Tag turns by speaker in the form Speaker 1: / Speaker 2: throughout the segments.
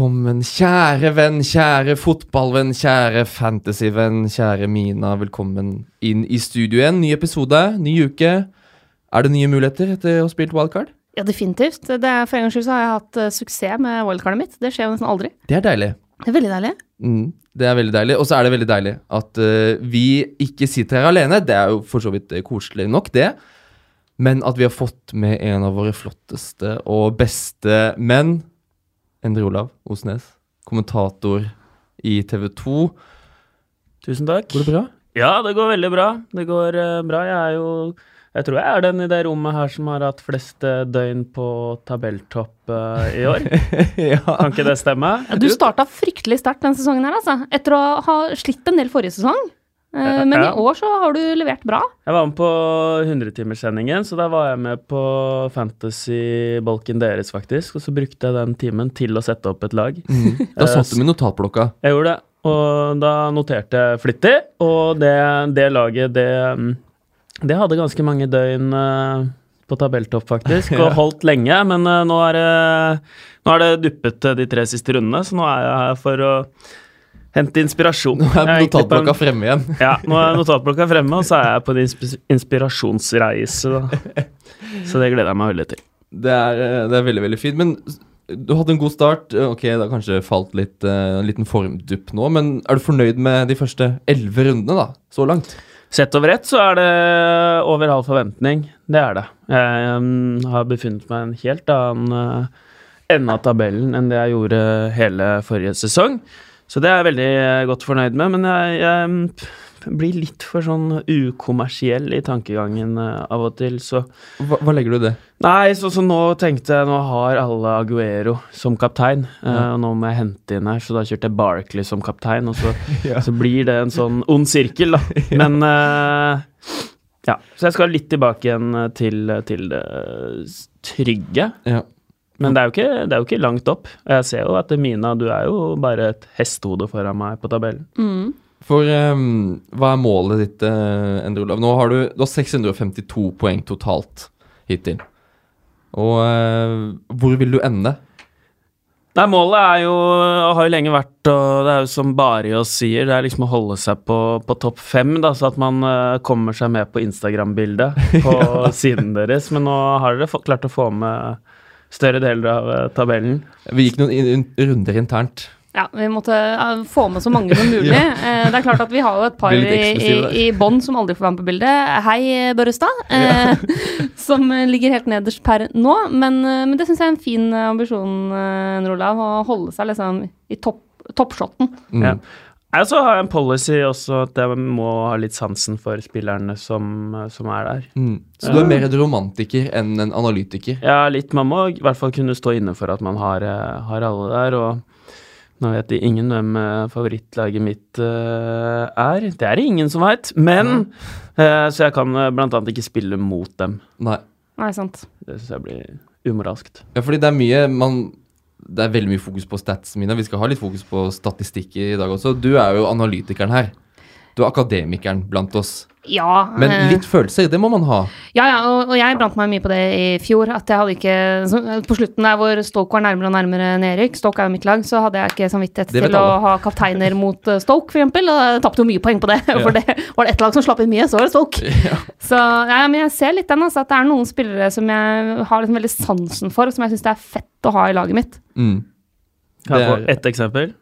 Speaker 1: velkommen, kjære venn, kjære fotballvenn, kjære fantasyvenn, kjære Mina. Velkommen inn i studio igjen. Ny episode, ny uke. Er det nye muligheter etter å ha spilt wildcard?
Speaker 2: Ja, definitivt. Det er, for en gangs skyld så har jeg hatt uh, suksess med wildcardet mitt. Det skjer jo nesten aldri.
Speaker 1: Det er deilig.
Speaker 2: Det er veldig deilig.
Speaker 1: Mm, det er veldig deilig. Og så er det veldig deilig at uh, vi ikke sitter her alene. Det er jo for så vidt koselig nok, det. Men at vi har fått med en av våre flotteste og beste menn. Endre Olav Osnes. Kommentator i TV 2.
Speaker 3: Tusen takk.
Speaker 1: Går det bra?
Speaker 3: Ja, det går veldig bra. Det går uh, bra. Jeg er jo Jeg tror jeg er den i det rommet her som har hatt flest eh, døgn på tabelltopp uh, i år.
Speaker 1: ja.
Speaker 3: Kan ikke det stemme?
Speaker 2: Ja, du starta fryktelig sterkt denne sesongen her, altså. Etter å ha slitt en del forrige sesong. Uh, men
Speaker 3: Ja.
Speaker 2: i år så har du levert bra.
Speaker 3: Jeg var med på 100-timerssendingen, så da var jeg med på fantasy-bolken deres, faktisk. Og så brukte jeg den timen til å sette opp et lag.
Speaker 1: Mm. Da satt du med notatblokka.
Speaker 3: Jeg gjorde det, og da noterte jeg flittig, og det, det laget, det, mm, det hadde ganske mange døgn eh, på tabelltopp, faktisk, og holdt lenge, men eh, nå er det, nå er det duppet eh, de tre siste rundene, så nå er jeg her for å hente inspirasjon.
Speaker 1: Nå er notatblokka fremme igjen.
Speaker 3: Ja, nå er notatblokka fremme, og så er jeg på en inspirasjonsreise, da. Så det gleder jeg meg veldig til.
Speaker 1: Det er, eh, det er veldig, veldig fint. Men du hadde en god start. Eh, Ok, det har kanskje falt litt, eh, en liten formdupp nå, men er du fornøyd med de første elleve rundene, da? Så langt?
Speaker 3: Sett over ett så er det over halv forventning. Det er det. Jeg um, har befunnet meg i en helt annen uh, ende av tabellen enn det jeg gjorde hele forrige sesong. Så det er jeg veldig uh, godt fornøyd med, men jeg, jeg um, blir litt for sånn ukommersiell i tankegangen uh, av og til, så
Speaker 1: Hva, hva legger du i det?
Speaker 3: Nei, så, så nå tenkte jeg Nå har alle Aguero som kaptein, uh,
Speaker 1: Ja.
Speaker 3: og nå må jeg hente inn her, så da kjørte jeg Barkley som kaptein, og så
Speaker 1: Ja.
Speaker 3: så blir det en sånn ond sirkel, da. Men uh, ja. Så jeg skal litt tilbake igjen eh, til, til det trygge.
Speaker 1: Ja.
Speaker 3: Men det er, jo ikke, det er jo ikke langt opp. Jeg ser jo at Mina, du er jo bare et hestehode foran meg på tabellen.
Speaker 2: Mm.
Speaker 1: For um, hva er målet ditt, uh, Endre Olav? Nå har du, du har 652 poeng totalt hittil. Og uh, hvor vil du ende?
Speaker 3: Nei, målet er jo har jo lenge vært, og det er jo som Bariås sier, det er liksom å holde seg på, på topp fem, da, så at man uh, kommer seg med på Instagram-bildet på siden deres. Men nå har dere klart å få med større deler av eh, tabellen.
Speaker 1: Vi gikk noen runder internt.
Speaker 2: Ja, vi måtte uh, få med så mange som mulig. ja. det er klart at vi har jo et par i, i, bånn som aldri får være med på bildet. Hei, Børrestad. Ja. som eh, ligger helt nederst per nå. Men, eh, men det syns jeg er en fin eh, ambisjon, Olav, å holde seg liksom i topp, toppshoten.
Speaker 1: Mm.
Speaker 3: Ja. Jeg også har en policy også at jeg må ha litt sansen for spillerne som, som er der.
Speaker 1: Mm. Så du er mer en romantiker enn en analytiker?
Speaker 3: Ja, litt. Man må i hvert fall kunne stå inne for at man har, eh, har alle der. og nå vet ingen hvem eh, favorittlaget mitt uh, er. Det er det ingen som veit. Men uh, Så jeg kan blant annet ikke spille mot dem.
Speaker 1: Nei.
Speaker 2: Nei, sant.
Speaker 3: Det syns jeg blir umoralskt.
Speaker 1: Ja, fordi det er mye man Det er veldig mye fokus på stats, Mina. Vi skal ha litt fokus på statistikk i dag også. Du er jo analytikeren her. Du er akademikeren blant oss.
Speaker 2: Ja.
Speaker 1: Men
Speaker 2: eh,
Speaker 1: litt følelser, det må man ha.
Speaker 2: Ja, ja, og, og jeg brant meg mye på det i fjor. At jeg hadde ikke På slutten der hvor Stoke var nærmere og nærmere Erik, Stoke er jo mitt lag, så hadde jeg ikke samvittighet til å ha kapteiner mot eh, Stoke, for eksempel. Og jeg tapte jo mye poeng på det. For det var det ett lag som slapp inn mye, så var det Stoke. Så ja, men jeg ser litt den, altså, at det er noen spillere som jeg har liksom veldig sansen for, som jeg syns det er fett å ha i laget mitt.
Speaker 1: Mm.
Speaker 3: Kan jeg
Speaker 1: Det
Speaker 3: få ett eksempel?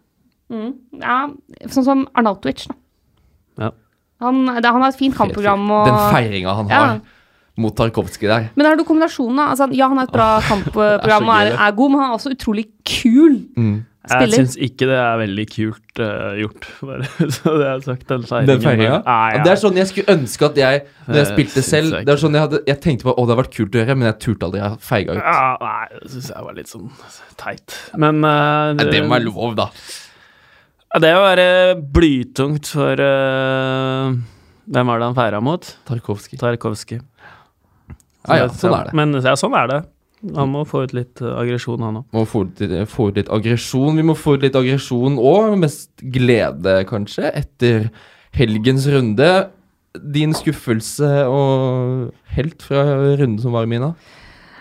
Speaker 2: Mm. Ja, sånn som Arnautovic, da.
Speaker 3: Ja.
Speaker 2: Han, det, han har et fint kampprogram og
Speaker 1: Den feiringa han
Speaker 2: Ja.
Speaker 1: har mot Tarkovskij der.
Speaker 2: Men er det du kombinasjonen, da. Altså, ja, han har et bra kampprogram og er, er god, men han er også utrolig kul
Speaker 1: Mm.
Speaker 3: Jeg
Speaker 2: spiller.
Speaker 3: syns ikke det er veldig kult uh, gjort, bare så det er sagt. Den
Speaker 1: feiringa?
Speaker 3: Nei,
Speaker 1: Ja, Det er sånn jeg skulle ønske at jeg, når jeg spilte selv
Speaker 3: jeg
Speaker 1: Det er sånn jeg, hadde, jeg tenkte på å, det hadde vært kult å gjøre, men jeg turte aldri. Jeg feiga ut.
Speaker 3: Ja, nei, det syns jeg var litt sånn teit. Men eh,
Speaker 1: Nei, det må være lov, da.
Speaker 3: Ja, det å være blytungt for uh, Hvem var det han feira mot?
Speaker 1: Tarkovskij.
Speaker 3: Tarkovskij.
Speaker 1: Ja, ja, sånn er det.
Speaker 3: Men ja, sånn er det. Han må få ut litt uh, aggresjon, han òg.
Speaker 1: Må få ut, litt- få ut litt aggresjon. Vi må få ut litt aggresjon og mest glede, kanskje, etter helgens runde. Din skuffelse og helt fra runden som var, Mina?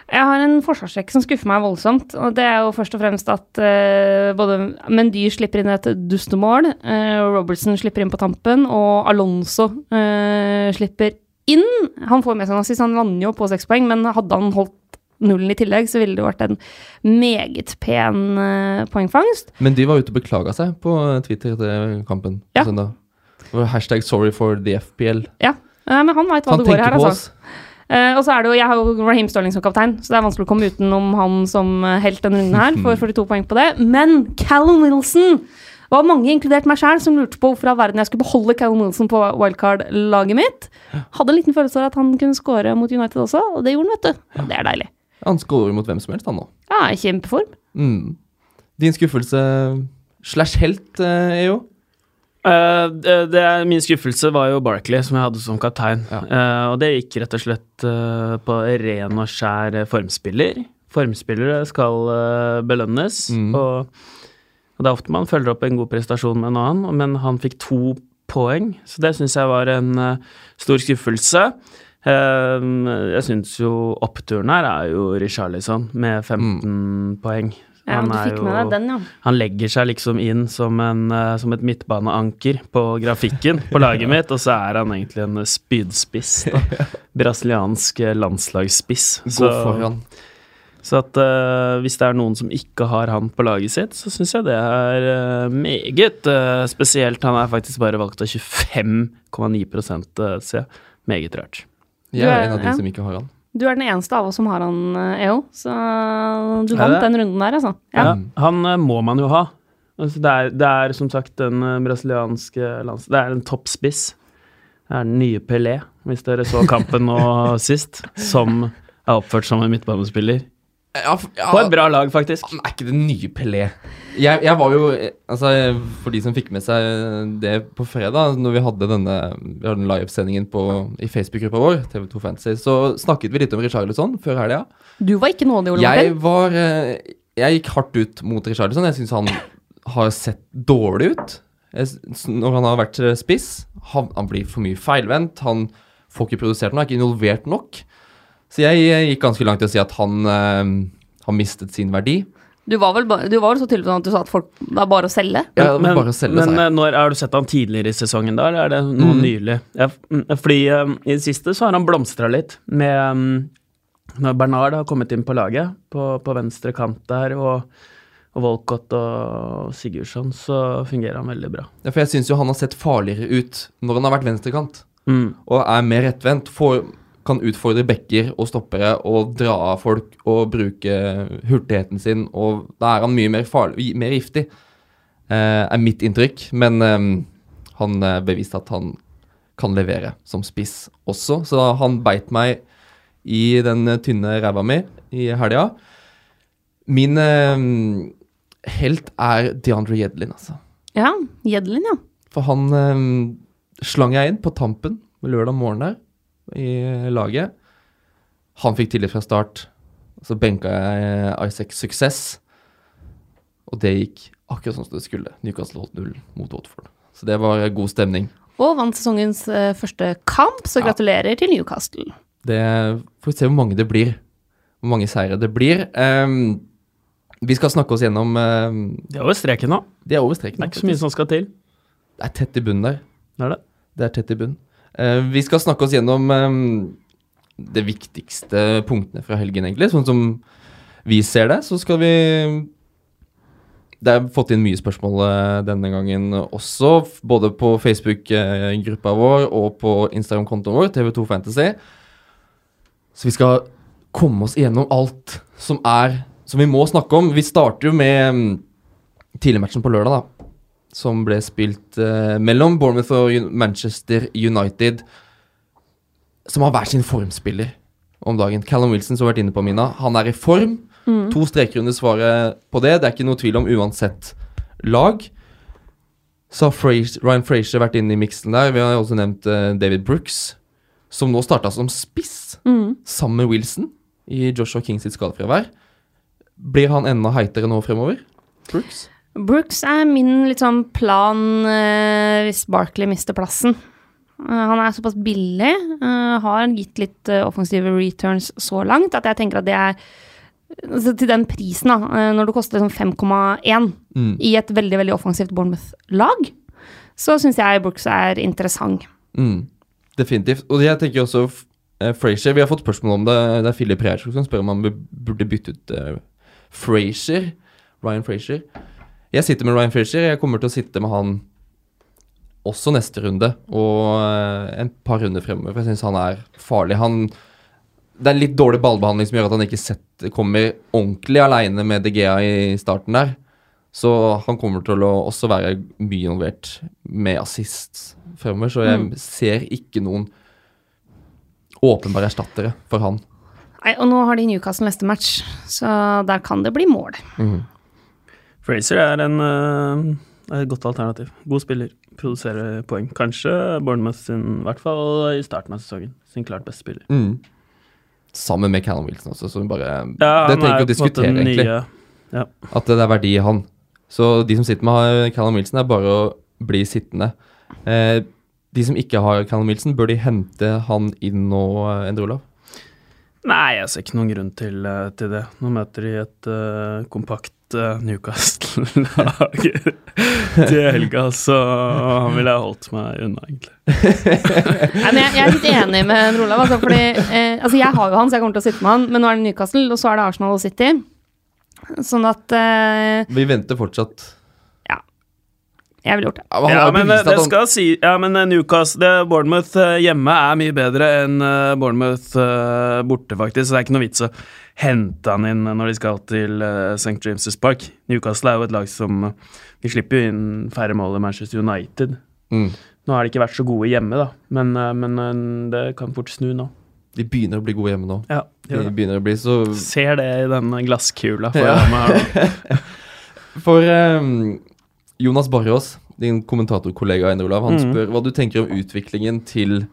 Speaker 2: Jeg har en forsvarsrekke som skuffer meg voldsomt. Og det er jo først og fremst at uh, både Mendy slipper inn et dustemål, uh, Robertson slipper inn på tampen, og Alonso uh, slipper inn. Han får med seg en assist, han lander jo på seks poeng, men hadde han holdt nullen i tillegg, så ville det vært en meget pen eh, poengfangst.
Speaker 1: Men de var ute og beklaga seg på Twitter etter kampen på
Speaker 2: Ja.
Speaker 1: søndag. Hashtag 'sorry for the FPL'.
Speaker 2: Ja, eh, men han veit hva
Speaker 1: Han
Speaker 2: det går her, altså. Eh, og så er det jo, Jeg har jo Raheem Sterling som kaptein, så det er vanskelig å komme utenom han som eh, helt denne runden her. Får 42 poeng på det. Men Callum Wilson det var mange, inkludert meg sjøl, som lurte på hvorfor av verden jeg skulle beholde Callum Wilson på wildcard-laget mitt. Hadde en liten følelse av at han kunne score mot United også, og det gjorde han, vet du. Og det er deilig.
Speaker 1: Han skårer mot hvem som helst, han nå.
Speaker 2: Ja, i kjempeform.
Speaker 1: Mm. Din skuffelse slash helt, eh, EO?
Speaker 3: Eh, det, min skuffelse var jo Barkley, som jeg hadde som kaptein.
Speaker 1: Ja.
Speaker 3: Uh, og det gikk rett og slett uh, på ren og skjær formspiller. Formspillere skal belønnes,
Speaker 1: Mm.
Speaker 3: og, og det er ofte man følger opp en god prestasjon med en annen, men han fikk to poeng, så det syns jeg var en stor skuffelse. Jeg syns jo oppturen her er jo Richarlison med 15 poeng.
Speaker 2: Ja,
Speaker 3: Han
Speaker 2: du fikk med
Speaker 3: jo-
Speaker 2: deg den, ja.
Speaker 3: han legger seg liksom inn som, en, eh, som et midtbaneanker på grafikken på laget mitt, og så er han egentlig en spydspiss. Da. Brasiliansk eh, landslagsspiss.
Speaker 1: Gå foran.
Speaker 3: så at uh, hvis det er noen som ikke har han på laget sitt, så syns jeg det er uh, meget uh, spesielt. Han er faktisk bare valgt av 25,9 uh, se. Meget rart.
Speaker 1: Jeg er
Speaker 2: er-
Speaker 1: en av de
Speaker 2: ja.
Speaker 1: som ikke har han.
Speaker 2: Du er den eneste av oss som har han, eh, EO, så du vant den runden der, altså. Ja.
Speaker 3: Ja, han eh, må man jo ha. Altså, det, er, det er som sagt den eh, brasilianske lands... Det er en toppspiss. Det er den nye Pelé, hvis dere så kampen nå sist, som er oppført som en midtbanespiller.
Speaker 1: Ja, ja,
Speaker 3: På et bra lag, faktisk.
Speaker 1: Han er ikke den nye Pelé. Jeg, jeg var jo Altså, for de som fikk med seg det på fredag, når vi hadde denne Vi hadde livesendingen i Facebook-gruppa vår, TV2 Fantasy, så snakket vi litt om Richarlison før helga.
Speaker 2: Du var ikke nådig, Ole
Speaker 1: Jeg var eh, Jeg gikk hardt ut mot Richarlison. Jeg syns han har sett dårlig ut jeg, når han har vært eh, spiss. Han, han blir for mye feilvendt. Han får ikke produsert noe, er ikke involvert nok. Så jeg, gikk ganske langt til å si at han eh, har mistet sin verdi.
Speaker 2: Du var vel, du var vel så tydelig at du sa at folk, det er bare å selge?
Speaker 1: Ja, det var bare å selge
Speaker 3: men
Speaker 1: seg.
Speaker 3: eh, når har du sett han tidligere i sesongen, da, eller er det noe
Speaker 1: Mm.
Speaker 3: nylig? Ja, mm, fordi eh, i det siste så har han blomstra litt med um, Når Bernard har kommet inn på laget, på, på venstre kant der, og, og Volcott og Sigurdsson, så fungerer han veldig bra.
Speaker 1: Ja, for jeg syns jo han har sett farligere ut når han har vært venstrekant
Speaker 3: Mm.
Speaker 1: og er mer rettvendt. Får, kan utfordre bekker og stoppere og dra av folk og bruke hurtigheten sin, og da er han mye mer farlig, mer giftig, eh, er mitt inntrykk. Men eh, han eh, beviste at han kan levere som spiss også, så han beit meg i den eh, tynne ræva mi i helga. Min eh, helt er DeAndre Jedlin, altså.
Speaker 2: Ja, Jedlin, ja.
Speaker 1: For han eh, slang jeg inn på tampen lørdag morgen der i laget. Han fikk tillit fra start. Så benka jeg Isaac Success. Og det gikk akkurat sånn som det skulle. Newcastle holdt null mot Watford. Så det var god stemning.
Speaker 2: Og vant sesongens eh, første kamp, så
Speaker 1: Ja.
Speaker 2: gratulerer til Newcastle.
Speaker 1: Det Får vi se hvor mange det blir. Hvor mange seire det blir. Um, vi skal snakke oss gjennom ehm,
Speaker 3: Det er over streken nå.
Speaker 1: Det er over streken.
Speaker 3: Det er ikke så mye som skal til.
Speaker 1: Det er tett i bunnen der.
Speaker 3: Det er det.
Speaker 1: Det er tett i bunn. Eh, vi skal snakke oss gjennom eh, det viktigste punktene fra helgen, egentlig. Sånn som vi ser det, så skal vi Det er fått inn mye spørsmål eh, denne gangen også, både på Facebook-gruppa vår og på Instagram-kontoen vår, TV2 Fantasy. Så vi skal komme oss gjennom alt som er Som vi må snakke om. Vi starter jo med mm, tidligmatchen på lørdag, da som ble spilt eh, mellom Bournemouth og Manchester United, som har hver sin formspiller om dagen. Callum Wilson, som har vært inne på, Mina, han er i form. To streker under svaret på det. Det er ikke noe tvil om uansett lag. Så har Fraser, Ryan Frazier vært inne i miksen der. Vi har også nevnt eh, David Brooks, som nå starta som spiss,
Speaker 2: Mm.
Speaker 1: sammen med Wilson, i Joshua Kings sitt skadefravær. Blir han enda heitere nå fremover? Brooks?
Speaker 2: Brooks er min litt sånn plan eh, hvis Barkley mister plassen. Uh, han er såpass billig, uh, har gitt litt uh, offensive returns så langt, at jeg tenker at det er altså, Til den prisen, da, når det koster liksom 5,1
Speaker 1: Mm.
Speaker 2: i et veldig veldig offensivt Bournemouth-lag, så syns jeg Brooks er interessant.
Speaker 1: Mm. Definitivt. Og jeg tenker også uh, Frazier Vi har fått spørsmål om det. Det er Philip Reierskog som spør om han burde bytte ut Frazier. Ryan Frazier. Jeg sitter med Ryan Frazier. Jeg kommer til å sitte med han også neste runde og eh, en par runder fremover. For jeg syns han er farlig. Han Det er litt dårlig ballbehandling som gjør at han ikke sett, kommer ordentlig aleine med DGA i starten der. Så han kommer til å også være mye involvert med assist fremover. Så jeg
Speaker 2: Mm.
Speaker 1: ser ikke noen åpenbare erstattere for han.
Speaker 2: Nei, og nå har de Newcastle neste match, så der kan det bli mål.
Speaker 3: Fraser er en, et godt alternativ. God spiller. Produserer poeng. Kanskje Bournemouth sin, i hvert fall i starten av sesongen, sin klart beste spiller.
Speaker 1: Mm. Sammen med Callum Wilson også, så bare
Speaker 3: Ja,
Speaker 1: Det trenger
Speaker 3: er
Speaker 1: ikke å diskutere, egentlig.
Speaker 3: nye-
Speaker 1: At det er verdi i han. Så de som sitter med Callum Wilson, er bare å bli sittende. Eh, de som ikke har Callum Wilson, bør de hente han inn nå, Endre Olav?
Speaker 3: Nei, jeg ser ikke noen grunn til, eh, til det. Nå møter de et uh, kompakt uh, Newcastle-lag til helga, så han ville jeg holdt meg unna, egentlig.
Speaker 2: Nei, men jeg, jeg er litt enig med Olav. Altså, fordi, eh, altså jeg har jo han, så jeg kommer til å sitte med han. Men nå er det Newcastle, og så er det Arsenal og City. Sånn at eh,
Speaker 1: Vi venter fortsatt.
Speaker 2: Jeg ville gjort det.
Speaker 1: Ja, men bevist
Speaker 3: det
Speaker 1: han-
Speaker 3: skal si Ja, men eh, Newcastle Bournemouth eh, hjemme er mye bedre enn eh, Bournemouth eh, borte, faktisk. Så det er ikke noe vits å hente han inn når de skal til eh, St. James' Park. Newcastle er jo et lag som eh, Vi slipper jo inn færre mål enn Manchester United.
Speaker 1: mm.
Speaker 3: Nå har de ikke vært så gode hjemme, da, men, eh, men eh, det kan fort snu nå.
Speaker 1: De begynner å bli gode hjemme nå.
Speaker 3: Ja,
Speaker 1: De
Speaker 3: de
Speaker 1: begynner å bli så
Speaker 3: Ser det i den glasskula
Speaker 1: Ja.
Speaker 3: meg her nå.
Speaker 1: For ehm, Jonas Barrås, din kommentatorkollega Olav, han
Speaker 3: spør
Speaker 1: spør hva du tenker om utviklingen til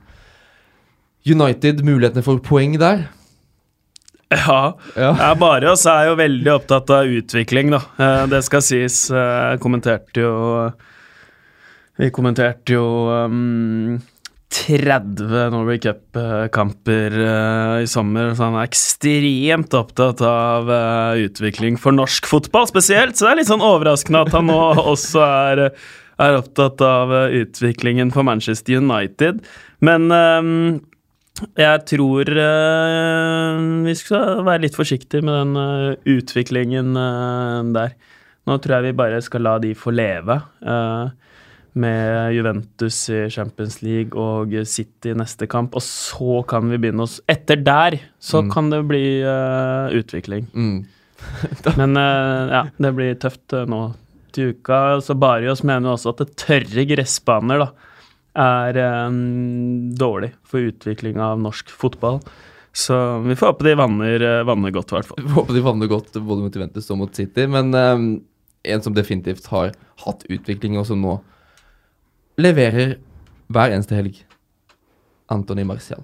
Speaker 1: United, mulighetene for poeng der.
Speaker 3: Ja.
Speaker 1: Ja.
Speaker 3: Barås er jo veldig opptatt av utvikling, da. Eh, Det skal sies. eh, Jeg kommenterte jo Vi kommenterte jo um, 30 Norway Cup-kamper uh, i sommer, så han er ekstremt opptatt av uh, utvikling for norsk fotball spesielt. Så det er litt sånn overraskende at han nå også er, er opptatt av uh, utviklingen for Manchester United. Men jeg tror eh, vi skal være litt forsiktige med den eh, utviklingen eh, der. Nå tror jeg vi bare skal la de få leve. eh, med Juventus i Champions League og City i neste kamp. Og så kan vi begynne oss Etter der så
Speaker 1: Mm.
Speaker 3: kan det bli uh, utvikling.
Speaker 1: Mm.
Speaker 3: Men uh, ja, det blir tøft uh, nå til uka. Så Barrios mener også at det tørre gressbaner da, er dårlig for utvikling av norsk fotball. Så vi får håpe de vanner, vanner godt, i hvert fall.
Speaker 1: Vi håper de vanner godt både mot Juventus og mot City. Men en som definitivt har hatt utvikling, og som nå leverer hver eneste helg. Antony Marcial.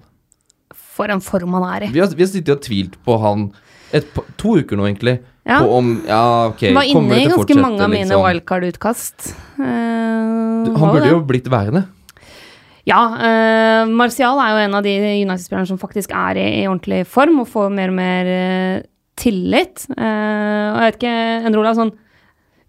Speaker 2: For en form han er i.
Speaker 1: Vi har, vi har sittet og tvilt på han et, to uker nå, egentlig.
Speaker 2: Ja.
Speaker 1: På om Ja, ok,
Speaker 2: Var
Speaker 1: kommer
Speaker 2: inne
Speaker 1: det
Speaker 2: i
Speaker 1: til å
Speaker 2: ganske mange av mine
Speaker 1: liksom?
Speaker 2: wildcard-utkast. Uh,
Speaker 1: Han burde
Speaker 2: det.
Speaker 1: jo blitt værende.
Speaker 2: Ja, uh, Martial er jo en av de United-spillerne som faktisk er i, i ordentlig form og får mer og mer uh, tillit. Uh, og jeg vet ikke, Endre Olav, sånn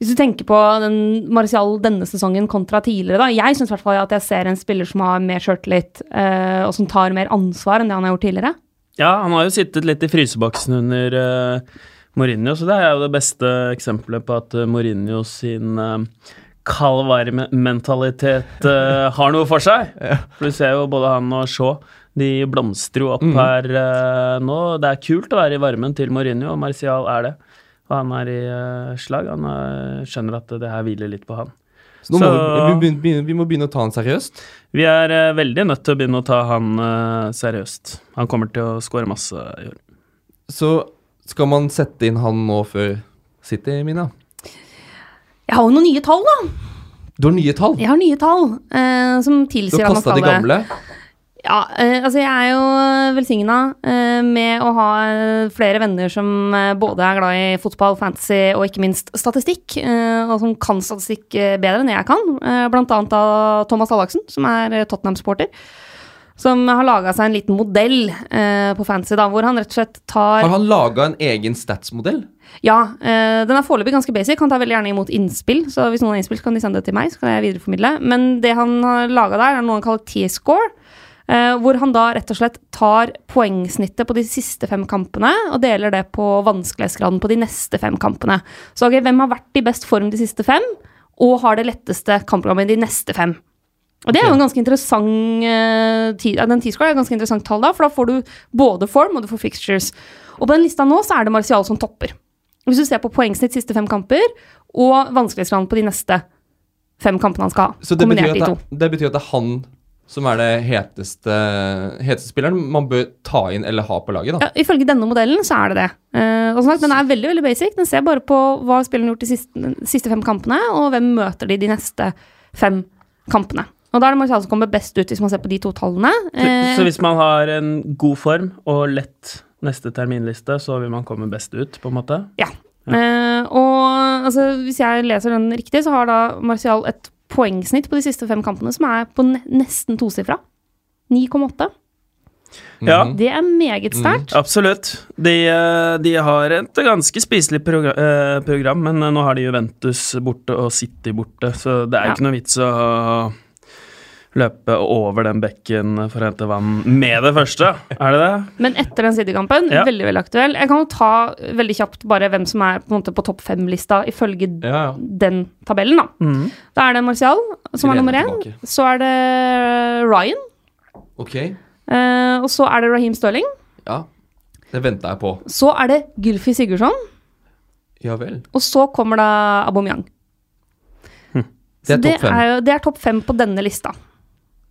Speaker 2: Hvis du tenker på den Marcial denne sesongen kontra tidligere, da. Jeg syns i hvert fall at jeg ser en spiller som har mer sjøltillit, uh, og som tar mer ansvar enn det han har gjort tidligere.
Speaker 3: Ja, han har jo sittet litt i fryseboksen under uh, Mourinho, så det er jo det beste eksempelet på at uh, Mourinho sin uh, kald-varm-mentalitet uh, har noe for seg. For du ser jo både han og Shaw, de blomstrer jo opp
Speaker 1: mm.
Speaker 3: her uh, nå. Det er kult å være i varmen til Mourinho, og Martial er det. Og han er i eh, slag. Han eh, skjønner at det her hviler litt på han.
Speaker 1: Så nå må
Speaker 3: Så-
Speaker 1: vi, vi, begynne, begynne- vi må begynne å ta han seriøst.
Speaker 3: Vi er eh, veldig nødt til å begynne å ta han seriøst. Han kommer til å skåre masse i år.
Speaker 1: Så skal man sette inn han nå før City, Mina?
Speaker 2: Jeg har jo noen nye tall, da.
Speaker 1: Du har nye tall.
Speaker 2: Jeg har nye tall eh, som
Speaker 1: Du
Speaker 2: tilsier
Speaker 1: har
Speaker 2: at man
Speaker 1: kasta de gamle.
Speaker 2: Ja, eh, altså jeg er jo velsigna eh, med å ha eh, flere venner som eh, både er glad i fotball, fantasy og ikke minst statistikk, eh, og som kan statistikk eh, bedre enn jeg kan. Eh, blant annet av Thomas Hallaksen, som er eh, Tottenham-supporter. Som har laga seg en liten modell eh, på fantasy, da, hvor han rett og slett tar
Speaker 1: Har han laga en egen statsmodell?
Speaker 2: Ja, eh, den er foreløpig ganske basic. Han tar veldig gjerne imot innspill, så hvis noen har innspill, så kan de sende det til meg, så kan jeg videreformidle. Men det han har laga der, er noe han kaller T-score. Eh, hvor han da rett og slett tar poengsnittet på de siste fem kampene og deler det på vanskelighetsgraden på de neste fem kampene. Så okay, hvem har vært i best form de siste fem, og har det letteste kampprogrammet de neste fem? Og det er jo en ganske interessant eh, ti- Den T-score er et ganske interessant tall, da, for da får du både form og du får fixtures. Og på den lista nå så er det Martial som topper. Hvis du ser på poengsnitt siste fem kamper, og vanskelighetsgraden på de neste fem kampene han skal ha. Kombinert de to.
Speaker 1: det, det betyr at det er han som er det heteste, heteste spilleren man bør ta inn eller ha på laget, da.
Speaker 2: Ja, ifølge denne modellen så er det det. Eh, og sånn Den er veldig veldig basic. Den ser bare på hva spilleren har gjort de siste, de siste fem kampene, og hvem møter de de neste fem kampene. Og Da er det Martial som kommer best ut, hvis man ser på de to tallene.
Speaker 3: Så,
Speaker 2: Eh,
Speaker 3: så hvis man har en god form og lett neste terminliste, så vil man komme best ut, på en måte?
Speaker 2: Eh, og altså, hvis jeg leser den riktig, så har da Martial et poengsnitt på de siste fem kampene som er på ne nesten tosifra. 9,8.
Speaker 3: Ja.
Speaker 1: Mhm.
Speaker 2: Det er meget sterkt.
Speaker 3: Absolutt. De, eh, de har et ganske spiselig eh, program, men eh, nå har de Juventus borte og City borte, så det er
Speaker 2: Ja.
Speaker 3: ikke noe vits å løpe over den bekken for å hente vann med det første. Er det det?
Speaker 2: Men etter den City-kampen,
Speaker 3: Ja.
Speaker 2: veldig veldig aktuell. Jeg kan jo ta veldig kjapt bare hvem som er på, en måte på topp fem-lista ifølge
Speaker 1: Ja, ja.
Speaker 2: den tabellen. Da
Speaker 3: mm.
Speaker 2: Da er det Martial som er nummer én. Så er det Ryan.
Speaker 1: Ok,
Speaker 2: eh, og så er det Raheem Stirling.
Speaker 1: ja. Det venter jeg på.
Speaker 2: Så er det Gylfi Sigurdsson.
Speaker 1: Ja vel.
Speaker 2: Og så kommer da Aubameyang.
Speaker 1: Det
Speaker 2: Så
Speaker 1: er
Speaker 2: det
Speaker 1: topp fem.
Speaker 2: det er topp fem på denne lista.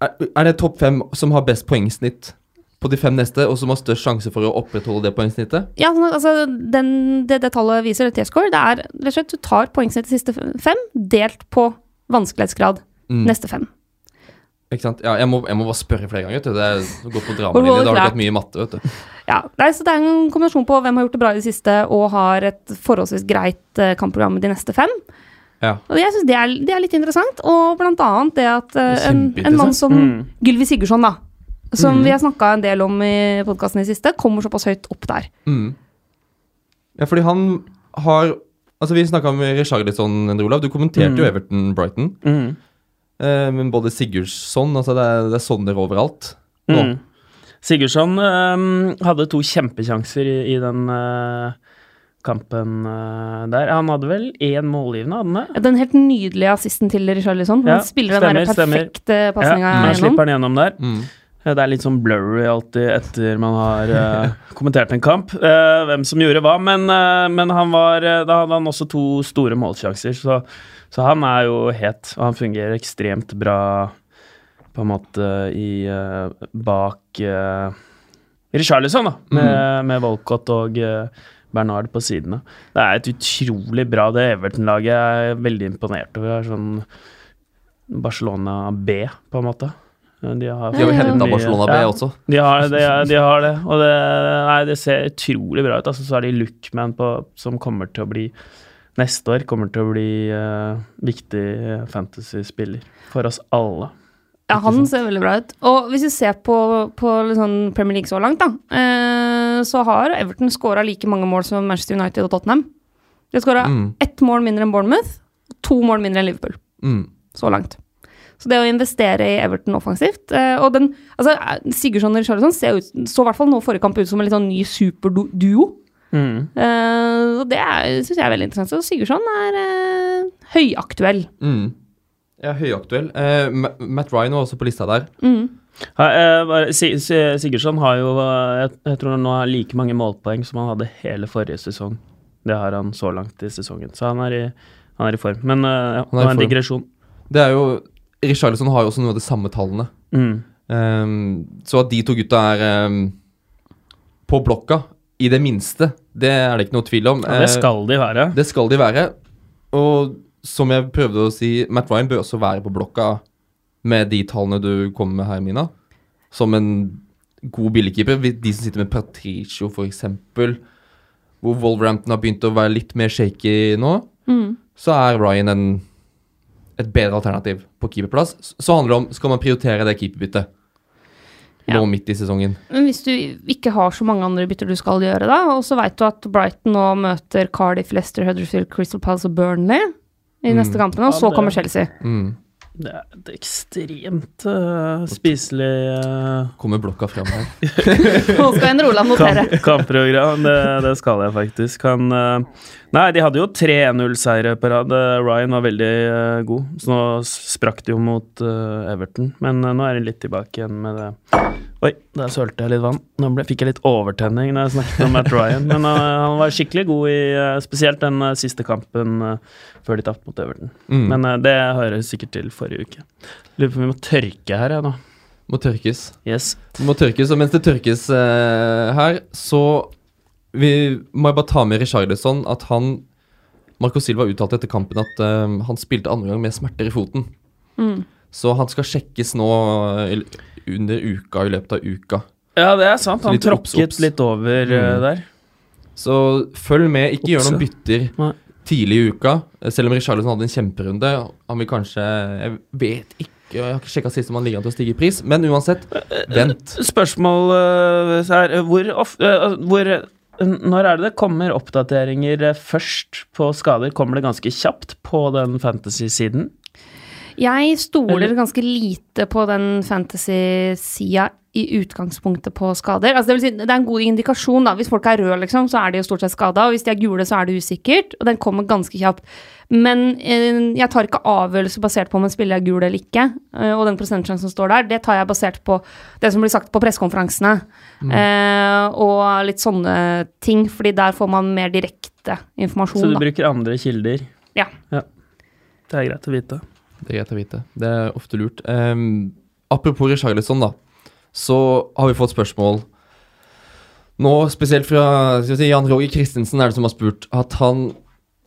Speaker 1: Er, er det topp fem som har best poengsnitt på de fem neste, og som har størst sjanse for å opprettholde det poengsnittet?
Speaker 2: Ja, sånn altså, den, det, det tallet viser, et T-score, det er rett og slett du tar poengsnittet de siste fem, delt på vanskelighetsgrad
Speaker 1: Mm.
Speaker 2: neste fem.
Speaker 1: Ikke sant? Ja, jeg må, jeg må bare spørre flere ganger. Vet du. Det er gått på dramalinje. Da har du gått mye matte. vet du.
Speaker 2: Ja, nei, så Det er en kombinasjon på hvem har gjort det bra i det siste og har et forholdsvis greit eh, kampprogram de neste fem.
Speaker 1: Ja.
Speaker 2: Og jeg synes det er, det er litt interessant, og blant annet det at uh, en, en mann som
Speaker 3: Mm.
Speaker 2: Gylvi Sigurdsson, da, som
Speaker 1: Mm.
Speaker 2: vi har snakka en del om i podkasten i siste, kommer såpass høyt opp der.
Speaker 1: Mm. Ja, fordi han har Altså, Vi snakka med Richarlison, Endre Olav. Du kommenterte
Speaker 3: Mm.
Speaker 1: jo Everton-Brighton.
Speaker 3: Mhm.
Speaker 1: Eh, men både Sigurdsson altså det er, det er sånner overalt. Nå.
Speaker 3: Mm. Sigurdsson um, hadde to kjempekjanser i, i den øh, kampen øh, der. Han hadde vel én målgivende, hadde han det?
Speaker 2: Den helt nydelige assisten til Richarlison.
Speaker 3: Ja,
Speaker 2: han spiller den
Speaker 3: stemmer, der
Speaker 2: perfekte pasninga
Speaker 3: Ja,
Speaker 2: gjennom.
Speaker 3: slipper den gjennom der.
Speaker 1: Mm.
Speaker 3: Eh, Det er litt sånn blurry alltid etter man har uh, kommentert en kamp, uh, hvem som gjorde hva. Men, uh, men han var, eh, da hadde han også to store målsjanser, så, så han er jo het. Og han fungerer ekstremt bra på en måte i eh, bak uh, Richarlison, da, med, med Volcott og eh, Bernard på sidene. Det er et utrolig bra Det Everton-laget jeg er veldig imponert over. Er sånn Barcelona B, på en måte. De har,
Speaker 1: De har henta Barcelona B
Speaker 3: ja.
Speaker 1: også.
Speaker 3: De har det, de har det. Og det, nei, det ser utrolig bra ut. Altså, så er de Lookman på, som kommer til å bli Neste år kommer til å bli uh, viktig fantasy-spiller for oss alle.
Speaker 2: Ja, han ser veldig bra ut. Og hvis vi ser på, på sånn Premier League så langt, da, eh, så har Everton skåra like mange mål som Manchester United og Tottenham. De har skåra
Speaker 1: Mm.
Speaker 2: ett mål mindre enn Bournemouth, to mål mindre enn Liverpool.
Speaker 1: Mm.
Speaker 2: Så langt. Så det å investere i Everton offensivt eh, Og den, altså, eh, Sigurdsson og Richarlison ser ut, så i hvert fall nå forrige kamp ut som en litt sånn ny superduo.
Speaker 3: Mm.
Speaker 2: Uh, og det syns jeg er veldig interessant. Så Sigurdsson er uh, høyaktuell.
Speaker 1: Mm. Ja, høyaktuell. Uh, Matt Ryan var også på lista der.
Speaker 2: Mm.
Speaker 3: Eh, Sigurdsson har jo eh, jeg, tror han nå har like mange målpoeng som han hadde hele forrige sesong. Det har han så langt i sesongen, så han er i, han er i form. Men eh, ja, det var en digresjon.
Speaker 1: Det er jo Richarlison har jo også noen av de samme tallene.
Speaker 3: Mm.
Speaker 1: Um, så at de to gutta er um, på blokka, i det minste, det er det ikke noe tvil om.
Speaker 3: Ja, det skal de være.
Speaker 1: det skal de være. Og som jeg prøvde å si, Matt Ryan bør også være på blokka med de tallene du kommer med her, Mina. som en god billigkeeper. De som sitter med Patricio, eksempel, hvor Wolverhampton har begynt å være litt mer shaky nå,
Speaker 2: Mm.
Speaker 1: så er Ryan en, et bedre alternativ på keeperplass. Så handler det om skal man prioritere det keeperbyttet
Speaker 2: Ja.
Speaker 1: nå midt i sesongen.
Speaker 2: Men hvis du ikke har så mange andre bytter du skal gjøre, da, og så veit du at Brighton nå møter Cardiff, Leicester, Huddersfield, Crystal Palace og Burnley i
Speaker 1: Mm.
Speaker 2: neste kampene, og så kommer Chelsea.
Speaker 1: Mm.
Speaker 3: Det er et ekstremt uh, spiselig uh...
Speaker 1: Kommer blokka fram her.
Speaker 2: Nå skal en Roland notere.
Speaker 3: kamp, kampprogram. Det, det skal jeg faktisk. Han øh, Nei, de hadde jo 3-0-seire på rad. Eh, Ryan var veldig uh, god, så nå sprakk de jo mot uh, Everton. Men uh, nå er de litt tilbake igjen med det. Oi, der sølte jeg litt vann. Nå ble, fikk jeg litt overtenning når jeg snakket om Matt Ryan. Men han var skikkelig god i spesielt den siste kampen før de tapte mot Everton.
Speaker 1: Mm.
Speaker 3: Men det hører sikkert til forrige uke. Lurer på om vi må tørke her, jeg, nå.
Speaker 1: Må tørkes.
Speaker 3: Yes.
Speaker 1: Må tørkes, og mens det tørkes her, så vi, må bare ta med Richarlison at han Marco Silva uttalte etter kampen at uh, han spilte andre gang med smerter i foten.
Speaker 2: Mm.
Speaker 1: Så han skal sjekkes nå eh, under uka, i løpet av uka.
Speaker 3: Ja, det er sant. Han tråkket
Speaker 1: obs.
Speaker 3: litt over øh,
Speaker 1: Mm.
Speaker 3: der.
Speaker 1: Så følg med, ikke gjør noen bytter
Speaker 3: Nei.
Speaker 1: tidlig i uka. eh, Selv om Richarlison hadde en kjemperunde. Han vil kanskje Jeg vet ikke, jeg har ikke sjekka sist om han ligger an til å stige i pris, men uansett, vent.
Speaker 3: Spørsmål her. Hvor, of, hvor Når er det det kommer oppdateringer øh, først på skader? Kommer det ganske kjapt på den fantasy-siden?
Speaker 2: Jeg stoler ganske lite på den fantasy-sida i utgangspunktet på skader. Altså det, vil si, det er en god indikasjon. da. Hvis folk er røde, liksom, så er de jo stort sett skada. Og hvis de er gule, så er det usikkert. Og den kommer ganske kjapt. Men eh, jeg tar ikke avgjørelse basert på om en spiller er gul eller ikke. Eh, og den prosentsjansen som står der, det tar jeg basert på det som blir sagt på pressekonferansene. Eh, og litt sånne ting, fordi der får man mer direkte informasjon.
Speaker 3: Så du
Speaker 2: da.
Speaker 3: bruker andre kilder?
Speaker 2: Ja.
Speaker 3: Det er greit å vite.
Speaker 1: Det er greit å vite. Det er ofte lurt. Um, apropos Richarlison, da. Så har vi fått spørsmål nå, spesielt fra si, Jan Roger Christensen, er det som har spurt at han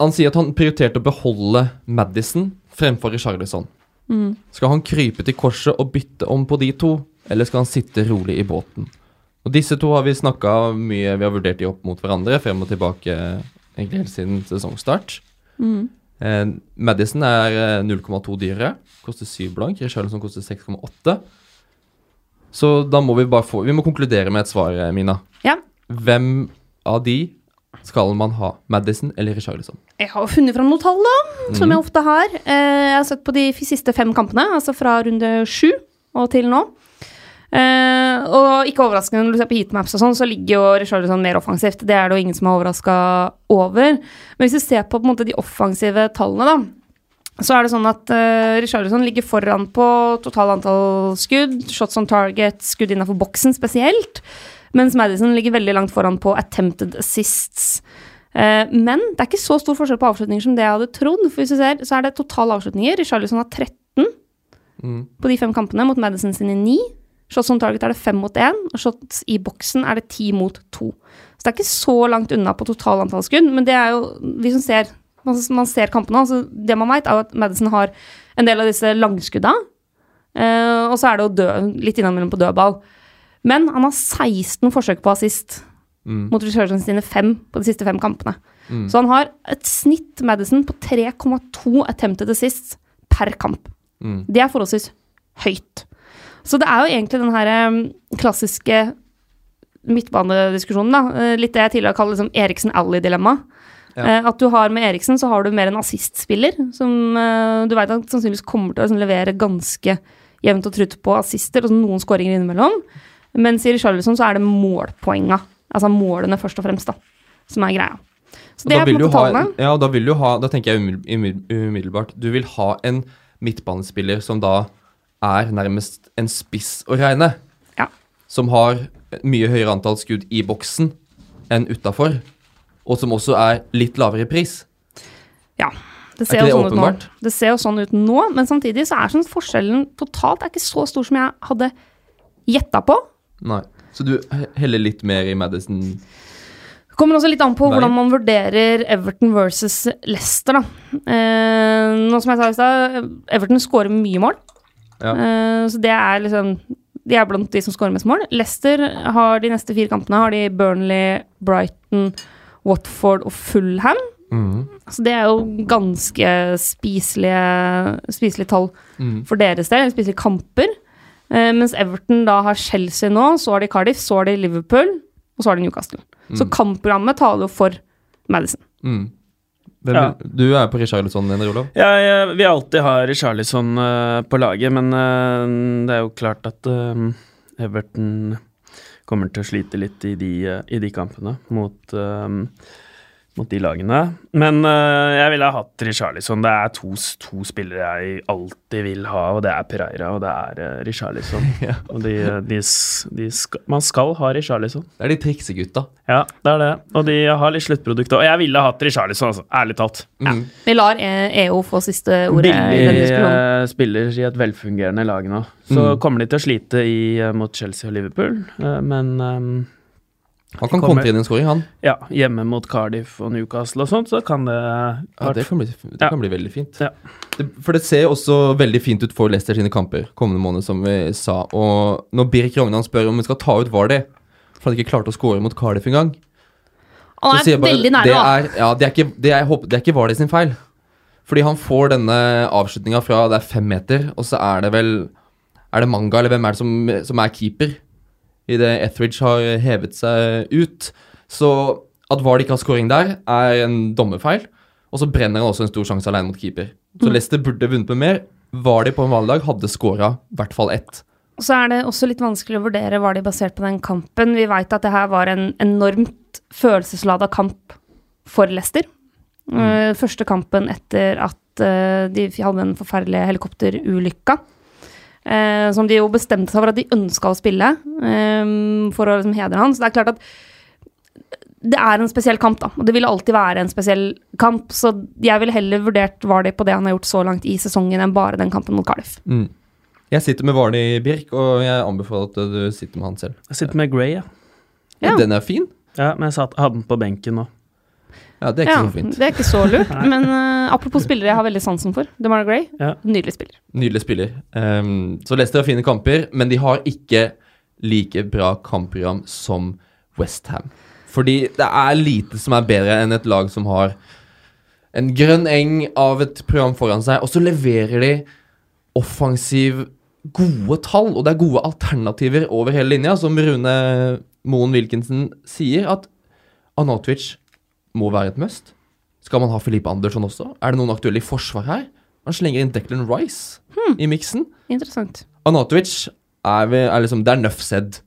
Speaker 1: Han sier at han prioriterte å beholde Madison fremfor Richarlison.
Speaker 2: Mm.
Speaker 1: Skal han krype til korset og bytte om på de to, eller skal han sitte rolig i båten? Og Disse to har vi snakka mye Vi har vurdert de opp mot hverandre frem og tilbake egentlig helt siden sesongstart.
Speaker 2: Mm.
Speaker 1: Eh, Madison er eh, 0,2 dyrere. Koster 7 blank. Richarlison koster 6,8. Så da må vi bare få Vi må konkludere med et svar, eh, Mina.
Speaker 2: Ja.
Speaker 1: Hvem av de skal man ha? Madison eller Richarlison?
Speaker 2: Jeg har funnet fram noen tall, da, som jeg ofte har. Eh, jeg har sett på de siste fem kampene, altså fra runde sju og til nå. Eh, og ikke overraskende, når du ser på heatmaps og sånn, så ligger jo Richarlison mer offensivt. Det er det jo ingen som er overraska over. Men hvis du ser på, på måte, de offensive tallene, da, så er det sånn at uh, Richarlison ligger foran på total antall skudd, shots on target, skudd innafor boksen spesielt. Mens Madison ligger veldig langt foran på attempted assists. Uh, men det er ikke så stor forskjell på avslutninger som det jeg hadde trodd. For hvis du ser, så er det totale avslutninger. Richarlison har 13
Speaker 1: Mm.
Speaker 2: på de fem kampene, mot Madison sine 9. Shots on target er det 5 mot 1, og shots i boksen er det 10 mot 2. Så det er ikke så langt unna på total antall skudd, men det er jo vi som ser man, man ser kampene, altså det man vet, er at Madison har en del av disse langskudda, Uh, og så er det jo dø litt innimellom på dødball. Men han har 16 forsøk på assist
Speaker 1: Mm.
Speaker 2: mot Richardson sine fem på de siste fem kampene.
Speaker 1: Mm.
Speaker 2: Så han har et snitt, Madison, på 3,2 attempted assist per kamp.
Speaker 1: Mm.
Speaker 2: Det er forholdsvis høyt. Så det er jo egentlig den her klassiske midtbanediskusjonen, da. Eh, Litt det jeg tidligere har kalt liksom Eriksen-Ally-dilemma.
Speaker 1: Ja.
Speaker 2: Eh, At du har med Eriksen, så har du mer en assistspiller, som eh, du veit at sannsynligvis kommer til å liksom levere ganske jevnt og trutt på assister, og så noen skåringer innimellom. Mens i Richarlison så er det målpoenga, altså målene først og fremst, da, som er greia. Så det er på en måte tallene.
Speaker 1: ja, og da vil du ha Da tenker jeg umid- umid- umiddelbart Du vil ha en midtbanespiller som da er nærmest en spiss å regne.
Speaker 2: Ja.
Speaker 1: Som har mye høyere antall skudd i boksen enn utafor. Og som også er litt lavere i pris.
Speaker 2: Ja, det
Speaker 1: Er
Speaker 2: ser, jo sånn ut nå. det ser jo sånn ut nå, men samtidig så er sånn forskjellen totalt er ikke så stor som jeg hadde gjetta på.
Speaker 1: Nei. Så du heller litt mer i Madison
Speaker 2: Det kommer også litt an på
Speaker 1: Nei.
Speaker 2: hvordan man vurderer Everton versus Leicester, da. Eh, nå som jeg sa i stad, Everton skårer mye mål.
Speaker 1: Ja.
Speaker 2: Eh, så det er liksom De er blant de som skårer mest mål. Leicester har de neste fire kampene har de Burnley, Brighton, Watford og Fulham.
Speaker 1: Mm.
Speaker 2: Så det er jo ganske spiselige, spiselige tall
Speaker 1: Mm.
Speaker 2: for deres del, spiselige kamper. Eh, mens Everton da har Chelsea nå, så har de Cardiff, så har de Liverpool, og så har de Newcastle. Så kampprogrammet taler jo for Madison.
Speaker 1: Mm. Hvem,
Speaker 3: Ja.
Speaker 1: Du er på Richarlison, Henri Olav?
Speaker 3: Ja, ja, vi alltid har Richarlison uh, på laget, men uh, det er jo klart at uh, Everton kommer til å slite litt i de, i de kampene mot, mot de lagene. Men uh, jeg ville ha hatt Richarlison. Det er to, to spillere jeg alltid vil ha, og det er Pereira og det er uh, Richarlison.
Speaker 1: Ja.
Speaker 3: Og de, de, de skal, man skal ha Richarlison.
Speaker 1: Det er de triksegutta.
Speaker 3: Ja, det er det. Og de har litt sluttprodukt. Og jeg ville ha hatt Richarlison, altså. Ærlig talt.
Speaker 1: Mm.
Speaker 2: Vi lar E- EO få siste ordet
Speaker 3: Billig eh, spiller i et velfungerende lag nå. Så
Speaker 1: Mm.
Speaker 3: kommer de til å slite i, eh, mot Chelsea og Liverpool, eh, men ehm,
Speaker 1: Han kan komme inn i en scoring, han.
Speaker 3: ja, hjemme mot Cardiff og Newcastle og sånt, så kan det
Speaker 1: Ja, det kan bli, det
Speaker 3: Ja.
Speaker 1: kan bli veldig fint.
Speaker 3: Ja.
Speaker 1: Det, for det ser også veldig fint ut for Leicester sine kamper kommende måned, som vi sa. Og når Birk Rognan spør om vi skal ta ut Vardy, for han ikke klarte å score mot Cardiff engang
Speaker 2: Han er
Speaker 1: bare,
Speaker 2: veldig nære,
Speaker 1: det
Speaker 2: da.
Speaker 1: er, ja, det er ikke, det er, det er ikke Vardy sin feil. Fordi han får denne avslutninga fra det er fem meter, og så er det vel Er det Manga, eller hvem er det som, som er keeper? Idet Etheridge har hevet seg ut. Så at Vard ikke har scoring der, er en dommerfeil. Og så brenner han også en stor sjanse alene mot keeper. Så Leicester burde vunnet med mer. Var de på en vanlig dag hadde scora i hvert fall ett.
Speaker 2: Og så er det også litt vanskelig å vurdere var de basert på den kampen. Vi veit at det her var en enormt følelseslada kamp for Leicester. Mm. første kampen etter at eh, de hadde en forferdelig helikopterulykka. Eh, som de jo bestemte seg for at de ønska å spille, eh, for å liksom hedre han. Så det er klart at det er en spesiell kamp, da. Og det vil alltid være en spesiell kamp. Så jeg ville heller vurdert var på det han har gjort så langt i sesongen, enn bare den kampen mot Cardiff.
Speaker 1: Mm. Jeg sitter med Vardy Birk, og jeg anbefaler at du sitter med han selv.
Speaker 3: Jeg sitter med Gray, ja.
Speaker 2: Ja.
Speaker 1: Den er fin.
Speaker 3: ja men jeg satt, hadde den på benken nå.
Speaker 1: Ja, det er ikke så fint.
Speaker 2: Det er ikke så lurt. men uh, apropos spillere jeg har veldig sansen for. DeMar Gray,
Speaker 3: Ja.
Speaker 2: nydelig spiller.
Speaker 1: Nydelig spiller. Um, så Leicester har fine kamper, men de har ikke like bra kampprogram som Westham. Fordi det er lite som er bedre enn et lag som har en grønn eng av et program foran seg, og så leverer de offensiv gode tall, og det er gode alternativer over hele linja, som Rune Moen Wilkinson sier, at Anatovic må være et must. Skal man ha Filipe Andersson også? Er det noen aktuelle i forsvar her? Han slenger inn Declan Rice i miksen.
Speaker 2: Interessant.
Speaker 1: Anatovic er, vi, er liksom Det er nøff sedd.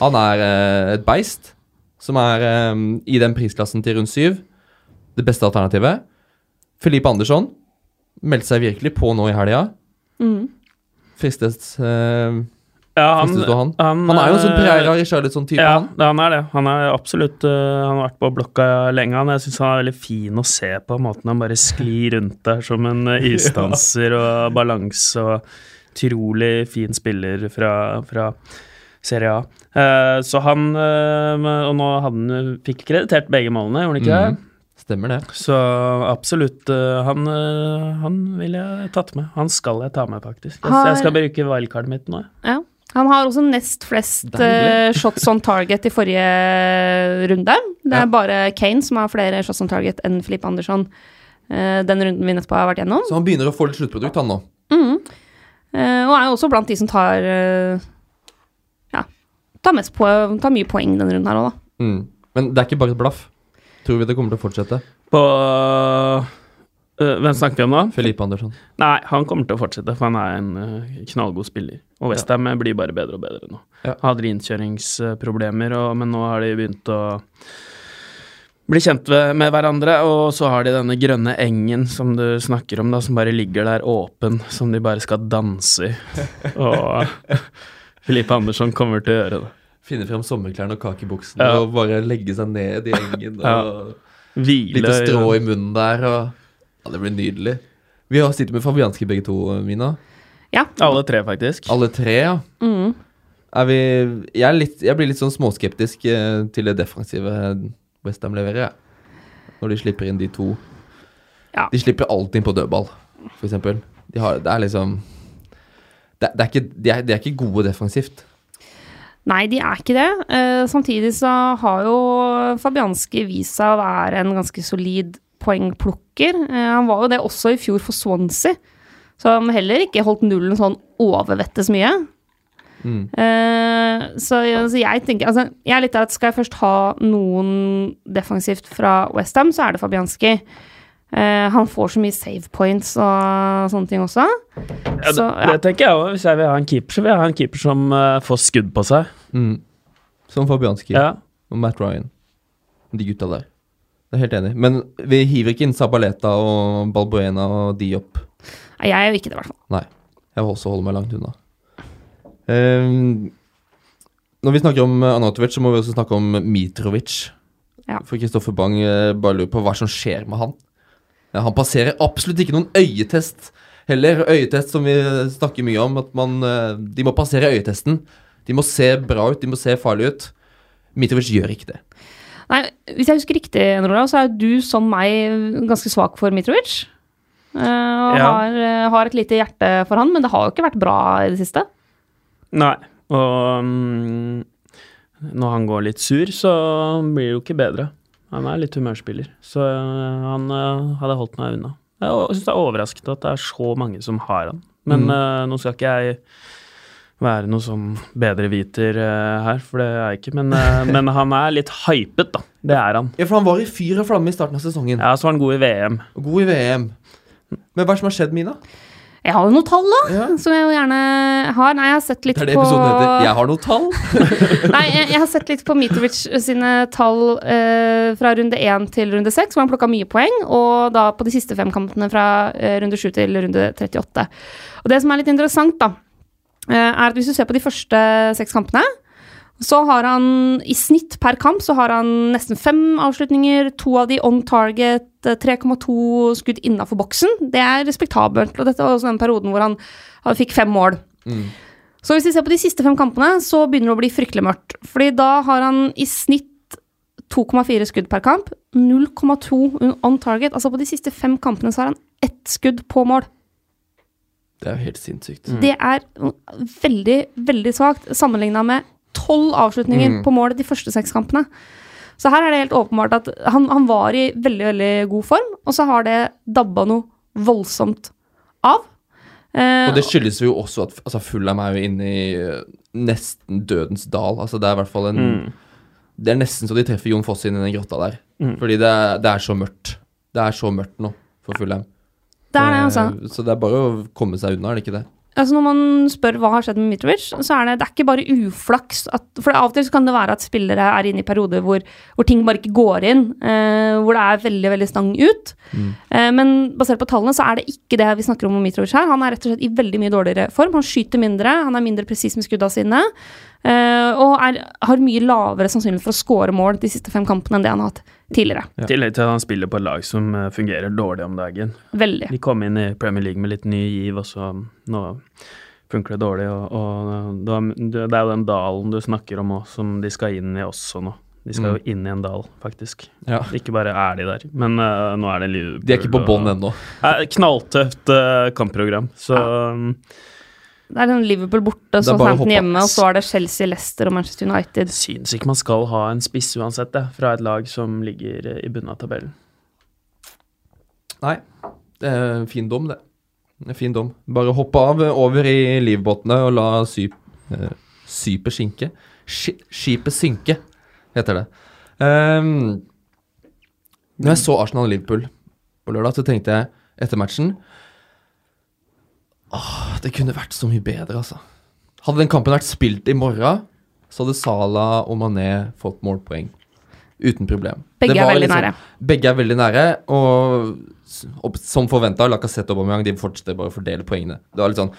Speaker 1: Han er eh, et beist som er eh, i den prisklassen til rundt syv. Det beste alternativet. Filipe Andersson meldte seg virkelig på nå i helga.
Speaker 2: Mm.
Speaker 1: Fristes eh,
Speaker 3: Ja, han,
Speaker 1: du han? Han er jo en sånn
Speaker 3: eh,
Speaker 1: Pereira Richarlison-type,
Speaker 3: Ja,
Speaker 1: han.
Speaker 3: han er det. Han er absolutt uh, Han har vært på blokka lenge. Han. Jeg syns han er veldig fin å se på, måten han bare sklir rundt der som en eh, isdanser og balanse og utrolig fin spiller fra, fra Serie A. Uh, så han uh, Og nå hadde han fikk kreditert begge målene, gjorde han ikke det?
Speaker 1: Mhm. Stemmer det.
Speaker 3: Så absolutt. han, han vil jeg tatt med. Han skal jeg ta med, faktisk. Jeg, jeg skal bruke wildcardet mitt nå.
Speaker 2: Ja. Han har også nest flest eh, shots on target i forrige runde. Det er
Speaker 1: Ja.
Speaker 2: bare Kane som har flere shots on target enn Filip Andersson. Uh, den runden vi nettopp har vært gjennom.
Speaker 1: Så han begynner å få litt sluttprodukt, han nå.
Speaker 2: Mm. Uh, og er jo også blant de som tar Ja, tar, mest på, tar mye poeng denne runden her òg, da.
Speaker 1: Mm. Men det er ikke bare et blaff. Tror vi det kommer til å fortsette?
Speaker 3: På Hvem snakker vi om nå?
Speaker 1: Felipe Andersson.
Speaker 3: Nei, han kommer til å fortsette, for han er en øh, knallgod spiller. Og Westham blir bare bedre og bedre nå.
Speaker 1: Ja.
Speaker 3: Hadde innkjøringsproblemer, og, men nå har de begynt å bli kjent ved, med hverandre, og så har de denne grønne engen som du snakker om, da, som bare ligger der åpen, som de bare skal danse i. Og Felipe Andersson kommer til å gjøre det.
Speaker 1: Finne frem sommerklærne og kakebuksene
Speaker 3: Ja.
Speaker 1: og bare legge seg ned i engen.
Speaker 3: Ja.
Speaker 1: og
Speaker 3: Hvile
Speaker 1: Lite strå i munnen der. Og, ja, det blir nydelig. Vi har sittet med Fabianski begge to, Mina.
Speaker 3: Alle tre, faktisk.
Speaker 1: Alle tre, ja.
Speaker 2: Mm.
Speaker 1: Er vi, jeg, er litt, jeg blir litt sånn småskeptisk eh, til det defensive Westham leverer, jeg. Når de slipper inn de to.
Speaker 2: Ja.
Speaker 1: De slipper alltid inn på dødball, eksempel. De har, det er liksom det, det er ikke, de, er, de er ikke gode defensivt.
Speaker 2: Nei, de er ikke det. Uh, samtidig så har jo Fabianski vist seg å være en ganske solid poengplukker. Eh, han var jo det også i fjor for Swansea, som heller ikke holdt nullen sånn overvettes mye.
Speaker 1: Mm.
Speaker 2: Eh, så, så jeg tenker altså, Jeg er litt der at skal jeg først ha noen defensivt fra Westham, så er det Fabianski. Uh, han får så mye save points og sånne ting også.
Speaker 3: Ja,
Speaker 2: Så,
Speaker 3: det,
Speaker 2: ja.
Speaker 3: det tenker jeg òg. Hvis jeg vil ha en keeper, så vil jeg ha en keeper som uh, får skudd på seg.
Speaker 1: Mm. Som Fabianski
Speaker 3: Ja.
Speaker 1: og Matt Ryan. De gutta der. Jeg er helt enig. Men vi hiver ikke inn Sabaleta og Balbuena og Diop.
Speaker 2: Nei, Jeg gjør ikke det, i hvert fall.
Speaker 1: Nei. Jeg vil også holde meg langt unna. Um, når vi snakker om eh, Anatovic, så må vi også snakke om Mitrovic.
Speaker 2: Ja.
Speaker 1: For Kristoffer Bang eh, bare lurer på hva som skjer med han. Han passerer absolutt ikke noen øyetest heller. Øyetest som vi snakker mye om. At man, eh, de må passere øyetesten. De må se bra ut, de må se farlige ut. Mitrovic gjør ikke det.
Speaker 2: Nei, Hvis jeg husker riktig, Nora, så er du som meg ganske svak for Mitrovic. Uh, og
Speaker 3: Ja.
Speaker 2: har, eh, har et lite hjerte for han, men det har jo ikke vært bra i det siste.
Speaker 3: Nei. Og um, når han går litt sur, så blir det jo ikke bedre. Han er litt humørspiller, så øh, han uh, hadde holdt meg unna. Jeg syns det er overraskende at det er så mange som har han. Men
Speaker 1: Mm.
Speaker 3: uh, nå skal ikke jeg være noe sånn bedreviter uh, her, for det er jeg ikke. Men, uh, men han er litt hypet, da. Det er han.
Speaker 1: Ja, for han var i fyr og flamme i starten av sesongen.
Speaker 3: Ja, så var han god i VM.
Speaker 1: God i VM. Men hva er det som har skjedd, Mina?
Speaker 2: Jeg har jo noen tall, da,
Speaker 1: Ja.
Speaker 2: som jeg jo gjerne har. Nei, jeg har sett litt på
Speaker 1: Det er det
Speaker 2: på
Speaker 1: episoden heter. Jeg har noen tall.
Speaker 2: Nei, jeg, jeg har sett litt på Mitrovic sine tall eh, fra runde 1 til runde 6, hvor han plukka mye poeng, og da på de siste fem kampene fra eh, runde 7 til runde 38. Og det som er litt interessant, da, eh, er at hvis du ser på de første seks kampene, så har han i snitt per kamp så har han nesten fem avslutninger, to av de on target, eh, 3,2 skudd innafor boksen. Det er respektabelt. Og dette var også den perioden hvor han, han fikk fem mål.
Speaker 1: Mm.
Speaker 2: Så hvis vi ser på de siste fem kampene, så begynner det å bli fryktelig mørkt. Fordi da har han i snitt 2,4 skudd per kamp. 0,2 on target. Altså på de siste fem kampene så har han ett skudd på mål.
Speaker 1: Det er jo helt sinnssykt.
Speaker 2: Det er veldig, veldig svakt sammenligna med tolv avslutninger
Speaker 1: Mm.
Speaker 2: på mål de første seks kampene. Så her er det helt åpenbart at han, han var i veldig, veldig god form, og så har det dabba noe voldsomt av. Eh,
Speaker 1: Og det skyldes jo også at altså, Fulham er jo inne i eh, nesten dødens dal. Altså, det er i hvert fall en
Speaker 3: Mm.
Speaker 1: Det er nesten så de treffer Jon Foss inn i den grotta der.
Speaker 3: Mm.
Speaker 1: Fordi det er, det er så mørkt. Det er så mørkt nå for Fulham.
Speaker 2: Det er det, altså.
Speaker 1: Eh, Så det er bare å komme seg unna, er det ikke det?
Speaker 2: Altså Når man spør hva har skjedd med Mitrovic, så er det, det er ikke bare uflaks. At, for av og til så kan det være at spillere er inne i perioder hvor, hvor ting bare ikke går inn. Eh, hvor det er veldig veldig stang ut.
Speaker 1: Mm.
Speaker 2: Eh, men basert på tallene så er det ikke det vi snakker om med Mitrovic her. Han er rett og slett i veldig mye dårligere form. Han skyter mindre, han er mindre presis med skudda sine. Eh, og er, har mye lavere sannsynlighet for å score mål de siste fem kampene enn det han har hatt tidligere.
Speaker 1: Ja.
Speaker 3: Tillegg til at han spiller på et lag som eh, fungerer dårlig om dagen.
Speaker 2: Veldig.
Speaker 3: De kom inn i Premier League med litt ny giv, og så nå funker det dårlig. Og, og det er jo den dalen du snakker om òg, som de skal inn i også nå. De skal
Speaker 1: Mm.
Speaker 3: jo inn i en dal, faktisk.
Speaker 1: Ja.
Speaker 3: Ikke bare er de der, men uh, nå er det Liverpool.
Speaker 1: De er ikke på bånn ennå.
Speaker 3: Knalltøft uh, kampprogram. Så um,
Speaker 2: Det er sånn Liverpool borte,
Speaker 1: så
Speaker 2: Southampton hjemme, og så er det Chelsea, Leicester og Manchester United.
Speaker 3: syns ikke man skal ha en spiss uansett, det, fra et lag som ligger eh, i bunnen av tabellen.
Speaker 1: Nei, det er en fin dom, det. Det en fin dom. Bare hoppe av eh, over i livbåtene og la syp, eh, sypet skinke. Ski, skipet synke, heter det. Um, når jeg så Arsenal-Liverpool på lørdag, så tenkte jeg etter matchen Åh, det kunne vært så mye bedre, altså. Hadde den kampen vært spilt i morgen, så hadde Salah og Mané fått målpoeng. Uten problem.
Speaker 2: Begge
Speaker 1: Det
Speaker 2: er veldig
Speaker 1: liksom-
Speaker 2: nære.
Speaker 1: Begge er veldig nære, og, og som forventa, Lacassette og Aubameyang de fortsetter bare å fordele poengene. Det var litt sånn,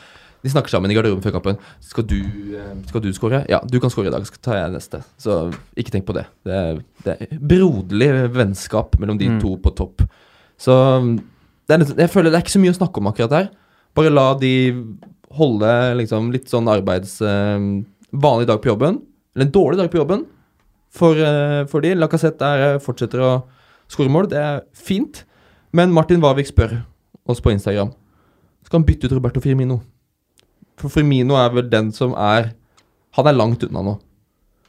Speaker 1: De snakker sammen i garderoben før kampen. Skal du, eh, skal du score? Ja, du kan score i dag, så tar jeg neste. Så ikke tenk på det. Det er, det er broderlig vennskap mellom de
Speaker 3: Mm.
Speaker 1: to på topp. Så det er, jeg føler det er ikke så mye å snakke om akkurat der. Bare la de holde liksom litt sånn arbeids... eh, vanlig dag på jobben, eller en dårlig dag på jobben, for, eh, for de. Lacassette eh, fortsetter å skåre mål, det er fint. Men Martin Varvik spør oss på Instagram Skal han bytte ut Roberto Firmino. For Firmino er vel den som er Han er langt unna nå.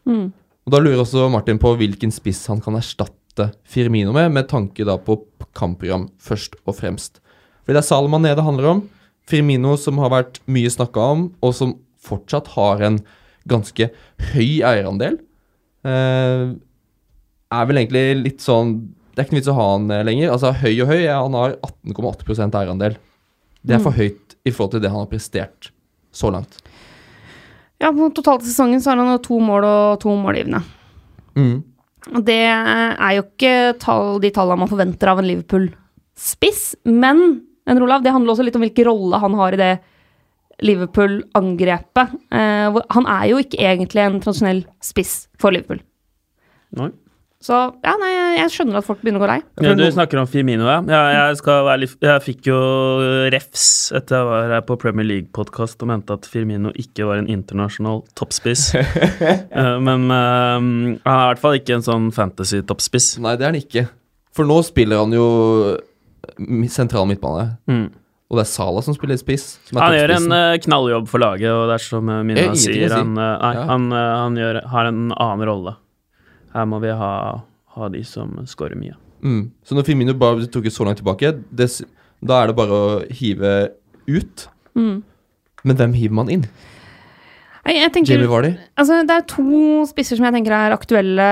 Speaker 2: Mm.
Speaker 1: Og Da lurer også Martin på hvilken spiss han kan erstatte Firmino med, med tanke da på kampprogram, først og fremst. Fordi det er Salman Nede det handler om. Firmino som har vært mye snakka om, og som fortsatt har en ganske høy eierandel. Eh, er vel egentlig litt sånn Det er ikke noe vits å ha han eh, lenger. Altså Høy og høy, han har 18,8% eierandel. Det er for høyt i forhold til det han har prestert så langt.
Speaker 2: Ja, på totalt i sesongen så har han to mål og to målgivende.
Speaker 1: Mm.
Speaker 2: Og det er jo ikke tall, de tallene man forventer av en Liverpool-spiss, men en Olav, det handler også litt om hvilken rolle han har i det Liverpool-angrepet. Eh, han er jo ikke egentlig en tradisjonell spiss for Liverpool.
Speaker 3: Nei.
Speaker 2: Så ja, nei, jeg- jeg skjønner at folk begynner å gå lei.
Speaker 3: Ja, du snakker om Firmino, ja. ja jeg, skal være litt, jeg fikk jo refs etter jeg var her på Premier League-podkast og mente at Firmino ikke var en internasjonal toppspiss. Eh, Men eh, han er i hvert fall ikke en sånn fantasy-toppspiss.
Speaker 1: Nei, det er han ikke. For nå spiller han jo sentral midtbane.
Speaker 3: Mm.
Speaker 1: Og det er Sala som spiller spiss. Som er
Speaker 3: Han gjør en eh, knalljobb for laget, og det er som eh,
Speaker 1: Eh,
Speaker 3: Mina sier, han, uh, nei,
Speaker 1: Ja.
Speaker 3: han, uh, han gjør, har en annen rolle. Her må vi ha, ha de som scorer mye.
Speaker 1: mm. Så når Firmino bare tok det så langt tilbake, det, da er det bare å hive ut.
Speaker 2: Mm.
Speaker 1: Men hvem hiver man inn?
Speaker 2: Jeg, jeg tenker, altså, det er to spisser som jeg tenker er aktuelle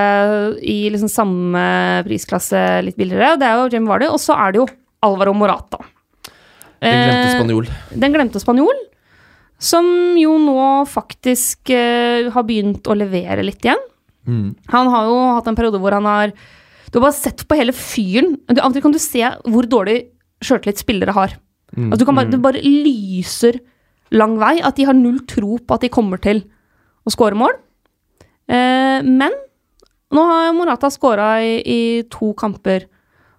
Speaker 2: i liksom samme prisklasse, litt billigere. Det er jo Jamie Vardy, og så er det jo Alvaro Morata.
Speaker 1: Den glemte
Speaker 2: Eh,
Speaker 1: spanjol.
Speaker 2: Den glemte spanjol, som jo nå faktisk eh, har begynt å levere litt igjen.
Speaker 1: Mm.
Speaker 2: Han har jo hatt en periode hvor han har Du har bare sett på hele fyren. Du- Av og til kan du se hvor dårlig sjøltillit spillere har.
Speaker 1: Mm.
Speaker 2: Altså, du kan bare, det bare lyser lang vei. At de har null tro på at de kommer til å skåre mål. Eh, men nå har Morata skåra i, i to kamper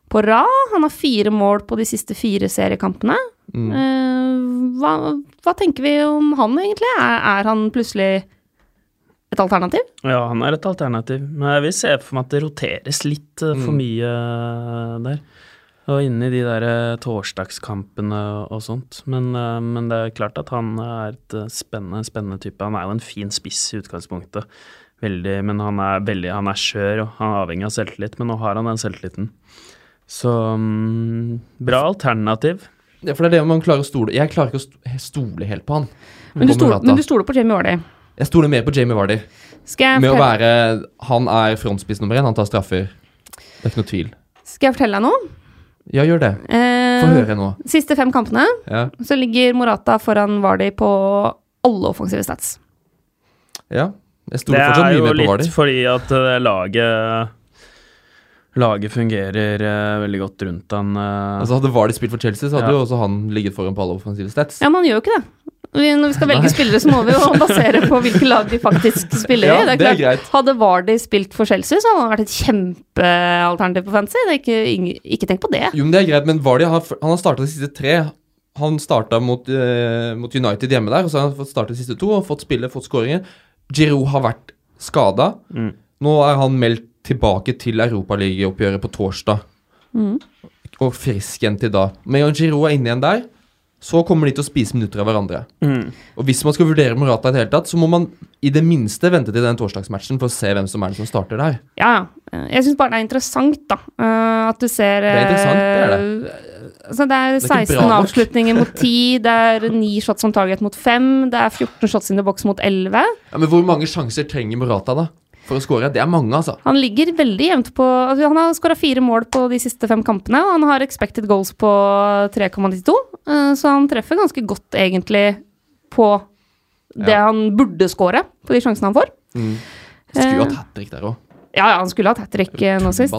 Speaker 2: på rad. Han har fire mål på de siste fire seriekampene.
Speaker 1: Mm.
Speaker 2: Uh, hva, hva tenker vi om han egentlig? Er, er han plutselig et alternativ?
Speaker 3: Ja, han er et alternativ. Men jeg vil se for meg at det roteres litt uh, for
Speaker 1: Mm.
Speaker 3: mye uh, der. Og inne i de der torsdagskampene og sånt. Men, men det er klart at han er et spennende, spennende type. Han er jo en fin spiss i utgangspunktet. Veldig, men han er veldig, han er skjør og han er avhengig av selvtillit. Men nå har han den selvtilliten. Så um, bra alternativ.
Speaker 1: Ja, for det er det man klarer å stole Jeg klarer ikke å sto- stole helt på han.
Speaker 2: Men du,
Speaker 1: stole,
Speaker 2: men du stoler på Jamie Vardy.
Speaker 1: Jeg stoler mer på Jamie Vardy. Med å være Han er frontspiss nummer én. Han tar straffer. Det er ikke noe tvil.
Speaker 2: skal jeg fortelle deg noe?
Speaker 1: Ja, gjør det.
Speaker 2: Eh,
Speaker 1: Få høre nå.
Speaker 2: Siste fem kampene
Speaker 1: Ja.
Speaker 2: så ligger Morata foran Vardy på alle offensive stats.
Speaker 1: ja. Jeg stoler fortsatt mye mer på
Speaker 3: Vardi.
Speaker 1: Det er jo litt
Speaker 3: fordi at eh, laget Laget fungerer uh, veldig godt rundt han. Uh,
Speaker 1: Altså Hadde Vardy spilt for Chelsea, så hadde
Speaker 3: Ja.
Speaker 1: jo også han ligget foran på alle offensive stats.
Speaker 2: Ja, men han gjør jo ikke det. Vi, når vi skal velge spillere, så må vi jo basere på hvilke lag de faktisk spiller i.
Speaker 1: Ja,
Speaker 2: det er
Speaker 1: det er.
Speaker 2: Hadde Vardy spilt for Chelsea, så hadde han vært et kjempealternativ på fantasy. Det er ikke, ikke tenk på det.
Speaker 1: Jo, men det er greit, men Vardy har, han har starta de siste tre. Han starta mot, uh, mot United hjemme der, og så har han fått starte de siste to og fått spille, fått skåringer. Giroud har vært skada.
Speaker 3: Mm.
Speaker 1: Nå er han meldt tilbake til Europaligaoppgjøret på torsdag.
Speaker 2: Mm.
Speaker 1: Og frisk igjen til da. Med en gang Giroud er inne igjen der, så kommer de til å spise minutter av hverandre.
Speaker 3: Mm.
Speaker 1: Og hvis man skal vurdere Morata i det hele tatt, så må man i det minste vente til den torsdagsmatchen for å se hvem som er den som starter der.
Speaker 2: Ja, ja. Jeg syns bare det er interessant, da. eh, at du ser
Speaker 1: Det er interessant, det er
Speaker 2: eh, Altså, det er
Speaker 1: Det er
Speaker 2: 16
Speaker 1: bra nok.
Speaker 2: avslutninger mot 10, det er 9 shots on target mot 5, det er 14 shots in the box mot 11.
Speaker 1: Ja, Men hvor mange sjanser trenger Morata da for å skåre? Det er mange, altså.
Speaker 2: Han ligger veldig jevnt på altså Han har skåra fire mål på de siste fem kampene, og han har expected goals på 3,92, eh, så han treffer ganske godt, egentlig, på det
Speaker 1: Ja.
Speaker 2: han burde skåre, på de sjansene han får.
Speaker 1: Skulle jo
Speaker 2: Eh,
Speaker 1: hatt hat trick der òg.
Speaker 2: Ja, ja, han skulle hatt hat trick eh, nå sist.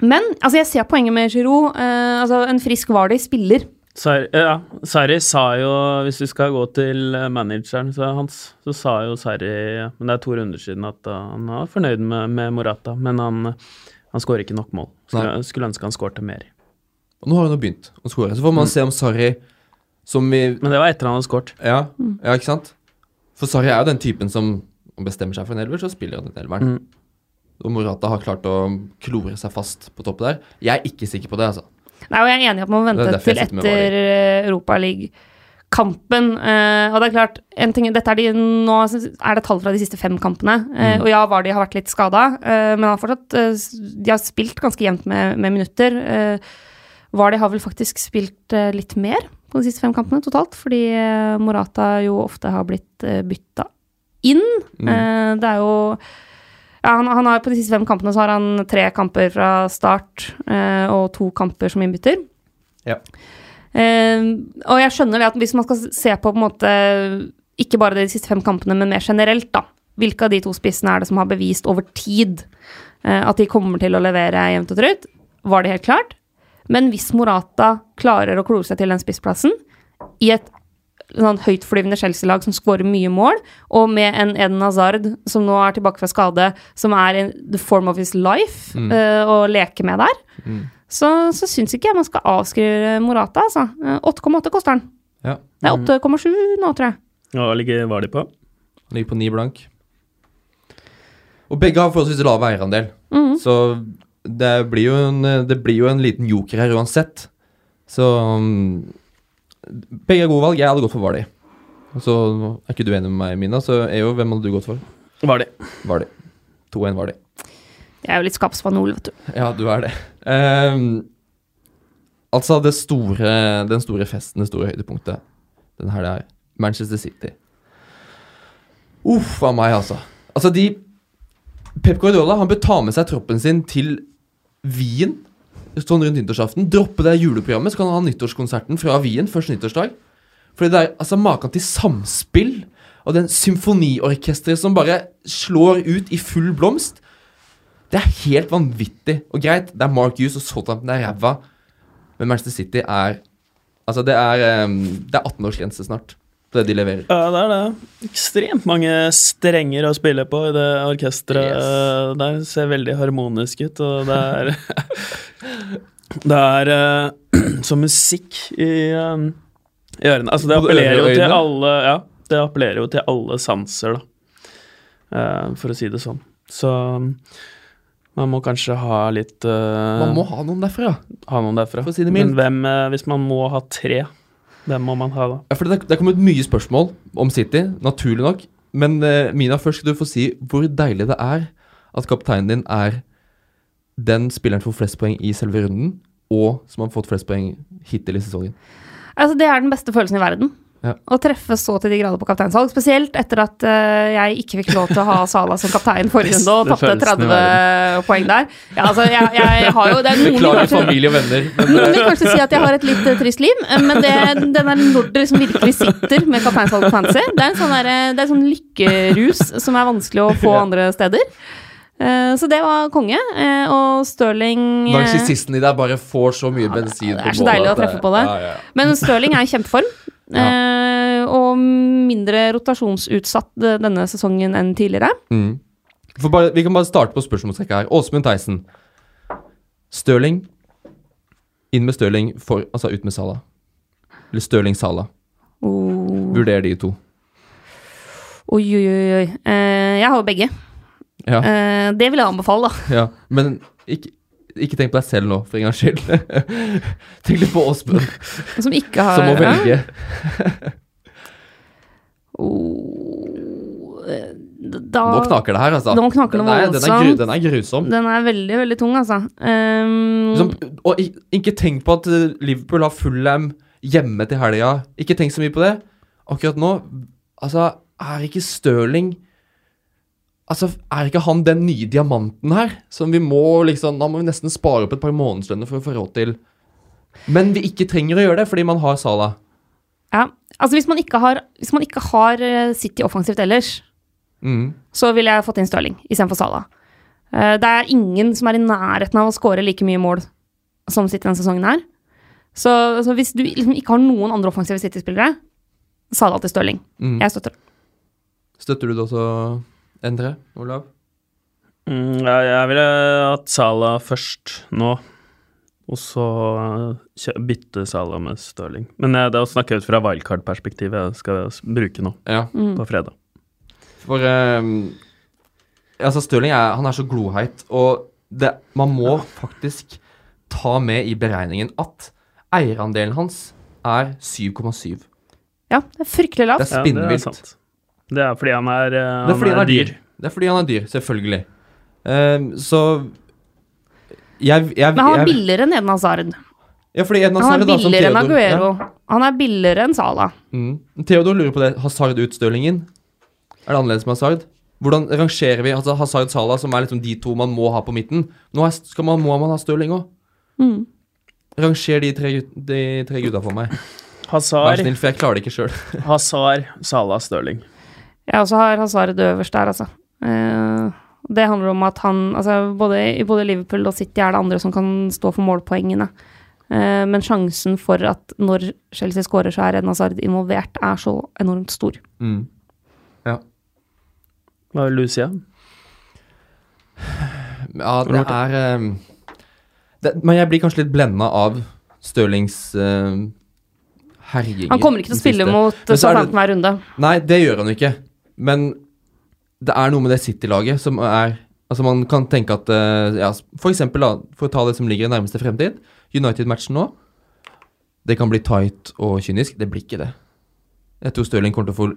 Speaker 2: Men altså, jeg ser poenget med Giroud. Uh, altså, en frisk Vardy spiller.
Speaker 3: Sar ja, Sarri sa jo, hvis vi skal gå til eh, manageren så hans, så sa jo Sarri Men det er to runder siden at uh, han var fornøyd med, med Morata, men han, han skårer ikke nok mål. Skulle, skulle ønske han skårte mer.
Speaker 1: Og nå har hun jo begynt å skåre. Så får man se om Sarri som vi
Speaker 3: Men det var etter han hadde skåret.
Speaker 1: ja, ja, ikke sant? For Sarri er jo den typen som bestemmer seg for en elver, så spiller han den elveren.
Speaker 3: Mm.
Speaker 1: Og Morata har klart å klore seg fast på toppen der. Jeg er ikke sikker på det, altså.
Speaker 2: Nei, og jeg er enig i at man må vente til etter Europaliga-kampen. Uh, og det er klart, en ting, dette er de, nå er det tall fra de siste fem kampene. Uh,
Speaker 1: Mm.
Speaker 2: Og ja, Vardy har vært litt skada, men har fortsatt, eh, de har spilt ganske jevnt med, med minutter. Eh, Vardy har vel faktisk spilt eh, litt mer på de siste fem kampene totalt, fordi eh, Morata jo ofte har blitt uh, bytta inn.
Speaker 1: Mm.
Speaker 2: Eh, det er jo ja, han, han har, På de siste fem kampene så har han tre kamper fra start eh, og to kamper som innbytter.
Speaker 1: Ja.
Speaker 2: Eh, og jeg skjønner det at hvis man skal se på på en måte ikke bare de siste fem kampene, men mer generelt, da. Hvilke av de to spissene er det som har bevist over tid eh, at de kommer til å levere jevnt og trutt? Var det helt klart? Men hvis Morata klarer å klore seg til den spissplassen i et sånn høytflyvende Chelsea-lag som skårer mye mål, og med en Eden Hazard som nå er tilbake fra skade, som er in the form of his life,
Speaker 1: Mm.
Speaker 2: uh, å leke med der,
Speaker 1: Mm.
Speaker 2: så, så syns ikke jeg man skal avskrive Morata, altså. Eh, 8,8 koster han.
Speaker 1: Ja.
Speaker 2: Det er 8,7 nå, tror jeg.
Speaker 3: Hva ligger var de på?
Speaker 1: Ligger på 9 blank. Og begge har forholdsvis lav eierandel,
Speaker 2: mm.
Speaker 1: så det blir, jo en, det blir jo en liten joker her uansett. Så um, Begge er gode valg. Jeg hadde gått for Vardy. Så er ikke du enig med meg, Mina, så EO, jo hvem hadde du gått for?
Speaker 3: Var de.
Speaker 1: Vardy. 2-1 Vardy.
Speaker 2: Jeg er jo litt skapsfanol, vet du.
Speaker 1: Ja, du er det. Um, altså, det store, den store festen, det store høydepunktet, den her det er Manchester City. Uff a meg, altså. Altså, de Pep Guardiola han bør ta med seg troppen sin til Wien sånn rundt nyttårsaften. Droppe det juleprogrammet, så kan han ha nyttårskonserten fra Wien først nyttårsdag. Fordi det er altså maken til samspill og den symfoniorkesteret som bare slår ut i full blomst. Det er helt vanvittig. Og greit, det er Mark Hughes og Southampton er ræva, men Manchester City er Altså, det er, um, er 18-årsgrense snart på det de leverer.
Speaker 3: Ja, det er det. Ekstremt mange strenger å spille på i det orkesteret
Speaker 1: Yes.
Speaker 3: der. Ser veldig harmonisk ut, og det er Det er uh, som musikk i, um, i ørene. Altså, det appellerer jo til alle Ja, det appellerer jo til alle sanser, da. Uh, for å si det sånn. Så um, man må kanskje ha litt uh,
Speaker 1: Man må ha noen derfra.
Speaker 3: ha noen derfra.
Speaker 1: for å si det
Speaker 3: Men hvem, hvis man må ha tre, hvem må man ha da?
Speaker 1: Ja, for det, det er kommet mye spørsmål om City, naturlig nok. Men Mina, først skal du få si hvor deilig det er at kapteinen din er den spilleren som får flest poeng i selve runden, og som har fått flest poeng hittil i sesongen.
Speaker 2: Altså, det er den beste følelsen i verden.
Speaker 1: Ja.
Speaker 2: Å treffe så til de grader på kapteinsalg. Spesielt etter at uh, jeg ikke fikk lov til å ha Sala som kaptein forrige runde og tapte 30 poeng der. Ja, altså, jeg, jeg har jo det er noen
Speaker 1: Beklager
Speaker 2: kanskje,
Speaker 1: familie og venner. Men,
Speaker 2: noen vil
Speaker 1: eh,
Speaker 2: kanskje si at jeg har et litt eh, trist liv, men det, den er når det liksom virkelig sitter med kapteinsvalg på fantasy. Det er en sånn, der, det er en sånn lykkerus som er vanskelig å få andre steder. Eh, Så det var konge. eh, Og Stirling eh,
Speaker 1: Narsissisten i deg bare får så mye bensin
Speaker 2: det er så deilig å treffe på det.
Speaker 1: Ja, ja, ja.
Speaker 2: Men Stirling er i kjempeform. eh, og mindre rotasjonsutsatt eh, denne sesongen enn tidligere.
Speaker 1: Mm. Bare, vi kan bare starte på spørsmålstrekket her. Åsmund Theisen. Stirling. Inn med Stirling, for, altså ut med Sala. Eller Stirling Sala.
Speaker 2: Oh.
Speaker 1: Vurder de to.
Speaker 2: Oi, oi, oi. Eh, jeg har jo begge.
Speaker 1: Ja,
Speaker 2: Eh, det vil jeg anbefale, da.
Speaker 1: ja. Men ikke, ikke tenk på deg selv nå, for en gangs skyld. tenk litt på Åsmund,
Speaker 2: Som ikke har
Speaker 1: som må velge.
Speaker 2: Oh, eh, da,
Speaker 1: Nå knaker det her, altså.
Speaker 2: Nå knaker det
Speaker 1: den, er, den, er den er grusom.
Speaker 2: Den er veldig, veldig tung, altså. Um,
Speaker 1: Liksom, og ikke tenk på at eh, Liverpool har Fulham hjemme til helga. Ikke tenk så mye på det. Akkurat nå, altså, er ikke Stirling Altså, er ikke han den nye diamanten her? Som vi må liksom Da må vi nesten spare opp et par månedslønner for å få råd til. Men vi ikke trenger å gjøre det, fordi man har Salah.
Speaker 2: ja. Altså, hvis man ikke har, hvis man ikke har eh, City offensivt ellers,
Speaker 1: Mm.
Speaker 2: så ville jeg fått inn Stirling istedenfor Salah. Eh, det er ingen som er i nærheten av å skåre like mye mål som City denne sesongen her. Så, så hvis du liksom ikke har noen andre offensive City-spillere, Salah til Stirling.
Speaker 1: Mm.
Speaker 2: Jeg støtter. det.
Speaker 1: Støtter du det også, Endre? Olav?
Speaker 3: Mm, jeg, jeg ville hatt Sala først nå, og så eh, bytte Sala med Stirling. Men det er å snakke ut fra wildcard-perspektivet jeg skal bruke nå
Speaker 1: Ja.
Speaker 2: Mm.
Speaker 3: på fredag.
Speaker 1: For um, Altså, Stirling er, han er så gloheit, og det, man må faktisk ta med i beregningen at eierandelen hans er 7,7.
Speaker 2: Ja, det er fryktelig lavt.
Speaker 1: Det er
Speaker 3: Ja, det er
Speaker 1: spinnvilt.
Speaker 3: sant. Det er fordi han er, han
Speaker 1: Det er fordi han er dyr.
Speaker 3: dyr.
Speaker 1: Det er fordi han er dyr, selvfølgelig. Uh, så jeg, jeg,
Speaker 2: Men han er billigere enn Eden Hazard.
Speaker 1: Ja, fordi Eden
Speaker 2: Han er billigere enn Aguero.
Speaker 1: Ja.
Speaker 2: Han er billigere enn Salah.
Speaker 1: Mm. Theodor lurer på det. Hazard-utstølingen. Er det annerledes med Hazard? Hvordan rangerer vi altså Hazard Salah, som er liksom de to man må ha på midten? Nå er, skal man, må man ha Støling òg.
Speaker 2: Mm.
Speaker 1: Ranger de tre, de tre gutta for meg. Vær
Speaker 3: Hazard,
Speaker 1: snill, for jeg klarer det ikke sjøl.
Speaker 3: Hazard, Salah, Stirling.
Speaker 2: Jeg også har Hazard øverst der, altså. Eh, det handler om at han altså både, I både Liverpool og City er det andre som kan stå for målpoengene. Eh, men sjansen for at når Chelsea skårer, så er Eden Hazard involvert, er så enormt stor.
Speaker 1: Mm.
Speaker 3: Hva vil du si? Ja?
Speaker 1: Ja, det er ehm, det, Men jeg blir kanskje litt blenda av Stølings uh, herjinger.
Speaker 2: Han kommer ikke til å spille mot
Speaker 1: så
Speaker 2: Southampton hver runde.
Speaker 1: Nei, det gjør han ikke. Men det er noe med det City-laget som er Altså Man kan tenke at eh, ja, For eksempel, da, for å ta det som ligger i nærmeste fremtid, United-matchen nå. Det kan bli tight og kynisk. Det blir ikke det. Jeg tror Stirling kommer til å få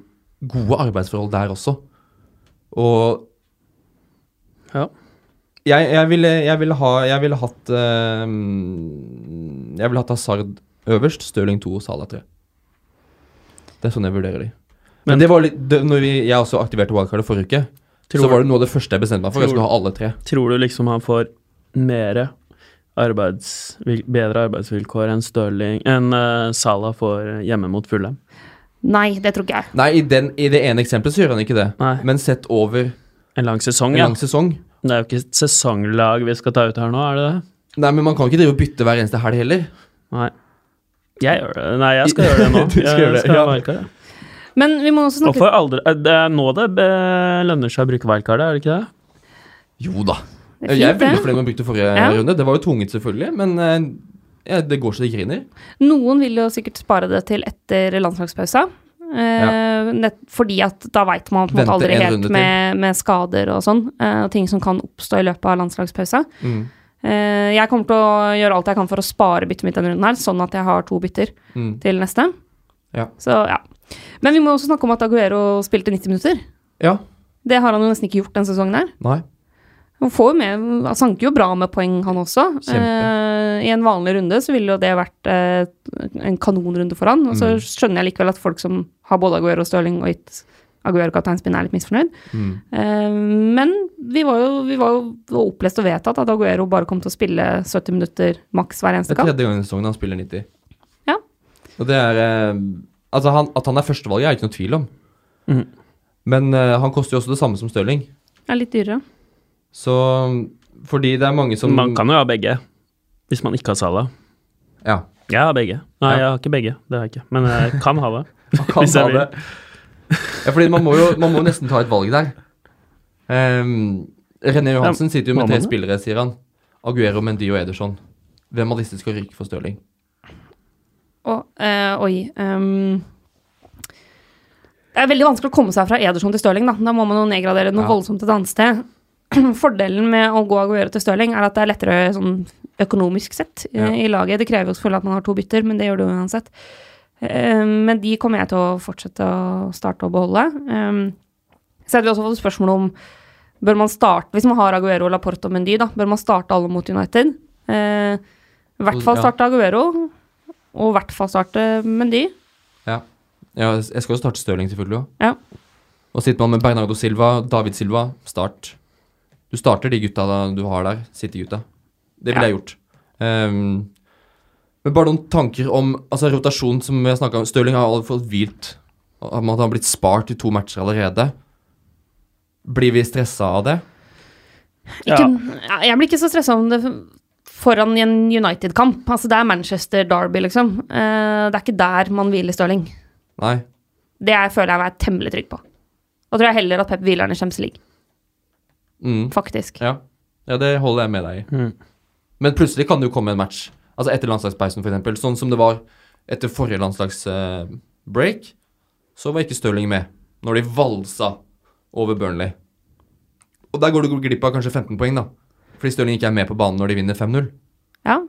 Speaker 1: gode arbeidsforhold der også. Og
Speaker 3: Ja.
Speaker 1: jeg, jeg, ville, jeg ville ha Jeg ville hatt uh, Jeg ville hatt Hazard øverst, Stirling 2 og Salah 3. Det er sånn jeg vurderer de. Men,
Speaker 3: Men-
Speaker 1: det var litt det, Når vi, jeg også aktiverte wildcardet forrige uke,
Speaker 3: Tror-
Speaker 1: så var det noe av det første jeg bestemte meg for. Jeg skulle ha alle tre.
Speaker 3: Tror du liksom han får mere arbeids, bedre arbeidsvilkår enn Stirling Enn uh, Salah får hjemme mot Fulham?
Speaker 2: Nei, det tror ikke jeg.
Speaker 1: Nei, i, den, i det ene eksempelet så gjør han ikke det.
Speaker 3: Nei.
Speaker 1: Men sett over
Speaker 3: En lang sesong,
Speaker 1: en
Speaker 3: ja.
Speaker 1: lang sesong
Speaker 3: Det er jo ikke et sesonglag vi skal ta ut her nå, er det det?
Speaker 1: Nei, men man kan ikke drive og bytte hver eneste helg heller.
Speaker 3: Nei. Jeg gjør det. Nei, jeg skal gjøre det nå.
Speaker 1: Du skal
Speaker 3: Jeg
Speaker 1: gjøre det,
Speaker 3: skal
Speaker 1: ja.
Speaker 3: Ja.
Speaker 2: Men vi må også snakke
Speaker 3: aldri, eh, det er nå det lønner seg å bruke wildcard, er det ikke det?
Speaker 1: Jo da.
Speaker 2: Det er
Speaker 1: jeg er veldig
Speaker 2: det.
Speaker 1: fornøyd med å bruke det forrige
Speaker 2: Ja.
Speaker 1: runde. Det var jo tvunget, selvfølgelig, men eh, ja, det går så det griner.
Speaker 2: Noen vil jo sikkert spare det til etter landslagspausa. Eh, nett, fordi at da veit man på en måte aldri helt med, med skader og sånn, eh, og ting som kan oppstå i løpet av landslagspausa.
Speaker 1: Mm.
Speaker 2: Eh, jeg kommer til å gjøre alt jeg kan for å spare byttet mitt denne runden her, sånn at jeg har to bytter
Speaker 1: Mm.
Speaker 2: til neste.
Speaker 1: Ja.
Speaker 2: Så ja. Men vi må også snakke om at Aguero spilte 90 minutter.
Speaker 1: Ja.
Speaker 2: Det har han jo nesten ikke gjort den sesongen her.
Speaker 1: Nei.
Speaker 2: Han får jo med, han sanker jo bra med poeng, han også. Eh, I en vanlig runde så ville jo det vært eh, en kanonrunde for han. Og så
Speaker 1: Mm.
Speaker 2: skjønner jeg likevel at folk som har både Aguero og Stirling og gitt Aguero kapteinspinn, er litt misfornøyd.
Speaker 1: Mm.
Speaker 2: Eh, men vi var, jo, vi var jo opplest og vedtatt at Aguero bare kom til å spille 70 minutter maks hver
Speaker 1: Det er tredje gangen i sesongen han spiller 90. Og det er eh, Altså, han, at han er førstevalget, er det ikke noe tvil om.
Speaker 3: Mm.
Speaker 1: Men eh, han koster jo også det samme som Stirling.
Speaker 2: Er litt dyrere.
Speaker 1: Så fordi det er mange som
Speaker 3: Man kan jo ha begge, hvis man ikke har Salah.
Speaker 1: Ja.
Speaker 3: Jeg har begge. Nei,
Speaker 1: Ja.
Speaker 3: jeg har ikke begge, det har jeg ikke. Men jeg kan ha det.
Speaker 1: Man kan
Speaker 3: Hvis jeg vil.
Speaker 1: det. Ja, fordi man må jo man må nesten ta et valg der. Um, René Johansen sitter jo med tre spillere, sier han. Aguero, Mendy og Ederson. Hvem av disse skal ryke for Stirling?
Speaker 2: Og, eh, oi um, Det er veldig vanskelig å komme seg fra Ederson til Stirling. Da Da må man jo nedgradere noe
Speaker 1: Ja.
Speaker 2: voldsomt et annet sted. Fordelen med å gå Aguero til Stirling er at det er lettere sånn økonomisk sett eh,
Speaker 1: Ja.
Speaker 2: i laget. Det krever jo selvfølgelig at man har to bytter, men det gjør det jo uansett. Eh, men de kommer jeg til å fortsette å starte å beholde. Um, så hadde vi også fått spørsmål om Bør man starte, Hvis man har Aguero, Laporte og Mendy, da, bør man starte alle mot United? Eh, I hvert fall starte Aguero, og i hvert fall starte Mendy.
Speaker 1: Ja. ja, jeg skal jo starte Stirling, selvfølgelig også.
Speaker 2: Ja.
Speaker 1: Og sitter man med Bernardo Silva, David Silva, start. Du starter de gutta da du har der, City-gutta. Det ville
Speaker 2: Ja.
Speaker 1: jeg gjort. Um, men bare noen tanker om altså rotasjon, som vi har snakka om. Stirling har allerede fått hvilt. Han har blitt spart i to matcher allerede. Blir vi stressa av det?
Speaker 2: Ikke, ja, jeg blir ikke så stressa om det foran i en United-kamp. Altså, det er Manchester Derby, liksom. Uh, det er ikke der man hviler Stirling.
Speaker 1: Nei.
Speaker 2: Det jeg føler jeg meg temmelig trygg på. Og tror jeg heller at Pep hviler han i Champions League,
Speaker 1: Mm.
Speaker 2: faktisk.
Speaker 1: Ja. ja, det holder jeg med deg i.
Speaker 3: Mm.
Speaker 1: Men plutselig kan det jo komme en match. Altså etter landslagspausen, f.eks. Sånn som det var etter forrige landslagsbreak. så var ikke Stirling med når de valsa over Burnley. Og der går du glipp av kanskje 15 poeng, da. Fordi Stirling ikke er med på banen når de vinner 5-0.
Speaker 2: Ja,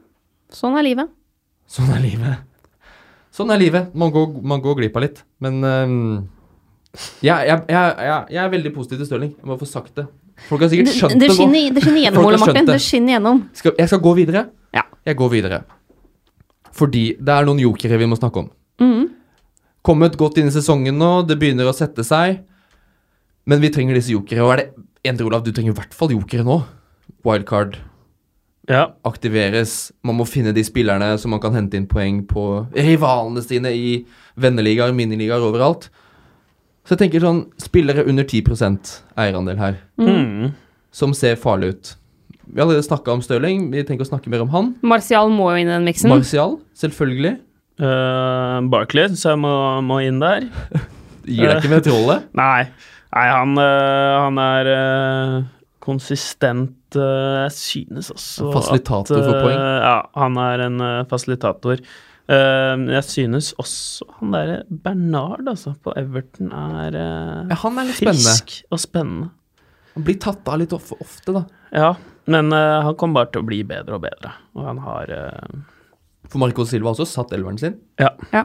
Speaker 2: sånn er livet.
Speaker 1: Sånn er livet. Sånn er livet. Man går, man går glipp av litt. Men ehm, jeg, jeg, jeg, jeg, er veldig positiv til Stirling. Jeg må få sagt det. Folk har sikkert skjønt
Speaker 2: det,
Speaker 1: det,
Speaker 2: skinner, det skinner gjennom, Ole Martin.
Speaker 1: det.
Speaker 2: Det skinner gjennom.
Speaker 1: Skal, jeg skal gå videre.
Speaker 2: Ja.
Speaker 1: Jeg går videre. Fordi det er noen jokere vi må snakke om.
Speaker 2: Mm.
Speaker 1: Kommet godt inn i sesongen nå, det begynner å sette seg. Men vi trenger disse jokere. Og er det Endre Olav, du trenger i hvert fall jokere nå. Wildcard
Speaker 3: Ja.
Speaker 1: aktiveres. Man må finne de spillerne som man kan hente inn poeng på rivalene sine i venneligaer, miniligaer, overalt. Så jeg tenker sånn Spillere under 10% eierandel her,
Speaker 3: Mm.
Speaker 1: som ser farlig ut. Vi har allerede snakka om Stirling, vi tenker å snakke mer om han.
Speaker 2: Martial må jo inn i den miksen.
Speaker 1: Martial, selvfølgelig.
Speaker 3: Uh, Barkley syns jeg må, må inn der.
Speaker 1: Gir deg ikke med trollet.
Speaker 3: Nei, Nei han, uh, han er uh, konsistent Jeg synes også
Speaker 1: Fasilitator
Speaker 3: at,
Speaker 1: for poeng.
Speaker 3: Ja, han er en øh, fasilitator. Jeg synes også han derre Bernard, altså, på Everton er
Speaker 1: Ja, han er litt spennende.
Speaker 3: frisk og spennende.
Speaker 1: Han blir tatt av litt of ofte, da.
Speaker 3: Ja, men uh, han kommer bare til å bli bedre og bedre. Og han har uh,
Speaker 1: For Marco Silva har også satt elveren sin.
Speaker 3: Ja.
Speaker 2: Ja.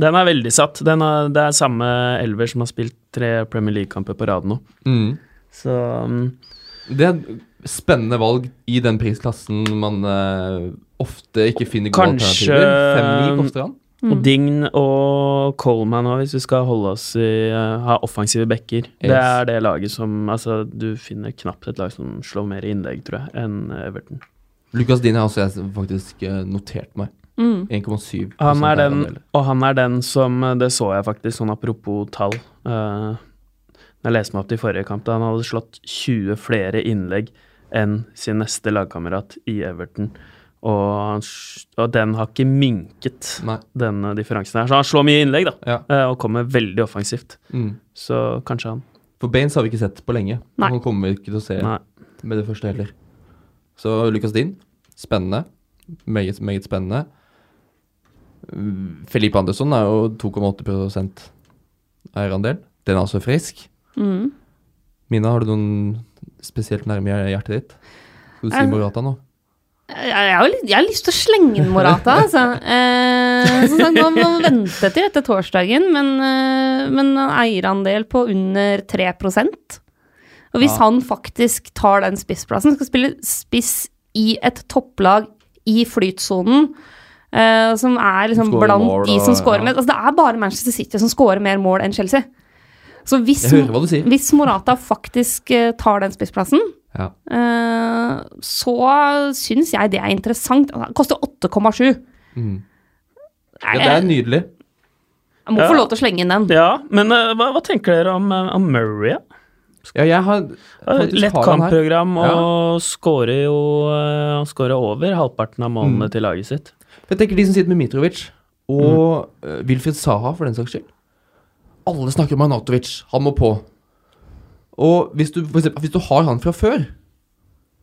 Speaker 3: Den er veldig satt. Den er, det er samme elver som har spilt tre Premier League-kamper på rad nå. Så um,
Speaker 1: Det er et spennende valg i den prisklassen man uh, ofte ikke finner gode
Speaker 3: Kanskje-
Speaker 1: alternativer. 5-9 koster han.
Speaker 3: Og Dign og Coleman òg, hvis vi skal holde oss i uh, ha offensive backer. Det er det laget som Altså, du finner knapt et lag som slår mer innlegg, tror jeg, enn Everton.
Speaker 1: Lucas Dean har også jeg faktisk eh, notert meg.
Speaker 2: Mm.
Speaker 1: 1,7
Speaker 3: Han er den, og han er den som Det så jeg faktisk, sånn apropos tall. Uh, jeg leste meg opp til forrige kamp, da han hadde slått 20 flere innlegg enn sin neste lagkamerat i Everton. Og, han, og den har ikke minket,
Speaker 1: Nei.
Speaker 3: den differansen her. Så han slår mye innlegg, da,
Speaker 1: Ja.
Speaker 3: eh, og kommer veldig offensivt.
Speaker 1: Mm.
Speaker 3: Så kanskje han
Speaker 1: For Baines har vi ikke sett på lenge.
Speaker 2: Nei.
Speaker 1: Han kommer vi ikke til å se
Speaker 3: Nei.
Speaker 1: med det første heller. Så Lucas Dean, spennende. Meget, meget spennende. Felipe Andersson er jo 2,8% eierandel. Den er altså frisk.
Speaker 2: Mm.
Speaker 1: Mina, har du noen spesielt nærme hjertet ditt? Skal du si
Speaker 2: Eh,
Speaker 1: Morata nå?
Speaker 2: Jeg, har jeg har lyst til å slenge inn Morata, altså. Eh, som sagt, man må vente til etter torsdagen, men, eh, men en eierandel på under 3 Og hvis
Speaker 1: Ja.
Speaker 2: han faktisk tar den spissplassen, skal spille spiss i et topplag i flytsonen, eh, som er liksom blant
Speaker 1: mål
Speaker 2: de som scorer
Speaker 1: ja.
Speaker 2: mest altså, Det er bare Manchester City som scorer mer mål enn Chelsea. Så hvis,
Speaker 1: Jeg hører hva du sier.
Speaker 2: hvis Morata faktisk eh, tar den spissplassen,
Speaker 1: Ja.
Speaker 2: Eh, så syns jeg det er interessant. Det koster 8,7.
Speaker 1: Mm. ja, det er nydelig.
Speaker 2: Jeg må
Speaker 3: Ja.
Speaker 2: få lov til å slenge inn den.
Speaker 3: Ja, men uh, hva, hva tenker dere om, om Murray? ja?
Speaker 1: Ja, jeg har
Speaker 3: Lett kampprogram og skårer jo Han skårer over halvparten av målene
Speaker 1: Mm.
Speaker 3: til laget sitt.
Speaker 1: Jeg tenker de som sitter med Mitrovic, og
Speaker 3: Mm.
Speaker 1: Wilfred Saha for den saks skyld. Alle snakker om Arnatovic. Han må på. Og hvis du, for eksempel, hvis du har han fra før,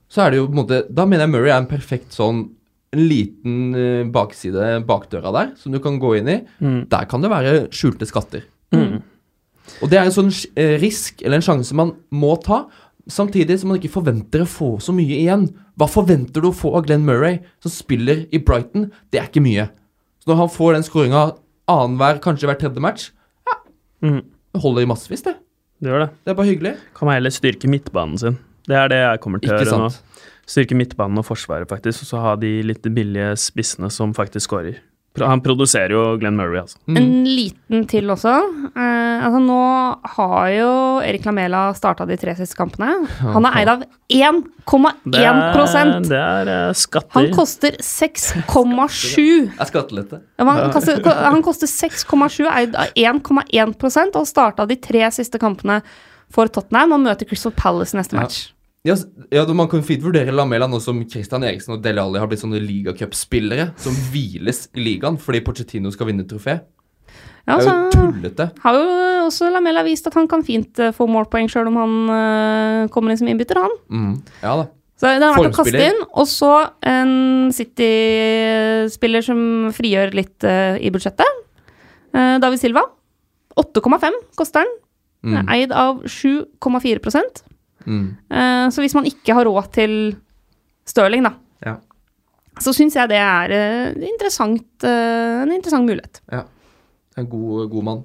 Speaker 1: så er det jo på en måte Da mener jeg Murray er en perfekt sånn en liten eh, bakside bakdøra der, som du kan gå inn i.
Speaker 3: Mm.
Speaker 1: Der kan det være skjulte skatter.
Speaker 3: Mm.
Speaker 1: Og det er en sånn eh, risk, eller en sjanse man må ta, samtidig som man ikke forventer å få så mye igjen. Hva forventer du å få av Glenn Murray, som spiller i Brighton? Det er ikke mye. Så når han får den skåringa annenhver, kanskje hver tredje match,
Speaker 3: Mm.
Speaker 1: det holder i massevis, det.
Speaker 3: Det gjør det.
Speaker 1: Det er bare hyggelig.
Speaker 3: Kan man heller styrke midtbanen sin. Det er det jeg kommer til å gjøre nå. Styrke midtbanen og forsvaret, faktisk, og så ha de litt billige spissene som faktisk skårer. Han produserer jo Glenn Murray, altså.
Speaker 1: Mm.
Speaker 2: En liten til også. Eh, altså nå har jo Erik Lamela starta de tre siste kampene. Han er eid av 1,1
Speaker 3: Det er, det er eh, skatter.
Speaker 2: Han koster 6,7.
Speaker 1: Er skattelette.
Speaker 2: Ja, men Han koster, han koster 6,7, eid av 1,1% og starta de tre siste kampene for Tottenham og møter Crystal Palace neste
Speaker 1: Ja.
Speaker 2: match.
Speaker 1: Ja, ja, Man kan fint vurdere Lamela nå som Christian Eriksen og Dele Alli har blitt sånne ligacupspillere som hviles i ligaen fordi Pochettino skal vinne trofé.
Speaker 2: Ja,
Speaker 1: Det er jo tullete.
Speaker 2: har jo også Lamela vist at han kan fint eh, få målpoeng sjøl om han uh, kommer inn som innbytter, han.
Speaker 1: Mm. Ja da.
Speaker 2: Så det har vært å kaste inn. Og så en City-spiller som frigjør litt uh, i budsjettet. Uh, David Silva. 8,5 koster han.
Speaker 1: Mm.
Speaker 2: Eid av 7,4
Speaker 1: Mm.
Speaker 2: Eh, Så hvis man ikke har råd til Stirling, da,
Speaker 1: Ja.
Speaker 2: så syns jeg det er eh, interessant, eh, en interessant mulighet. Ja.
Speaker 1: En god, god mann.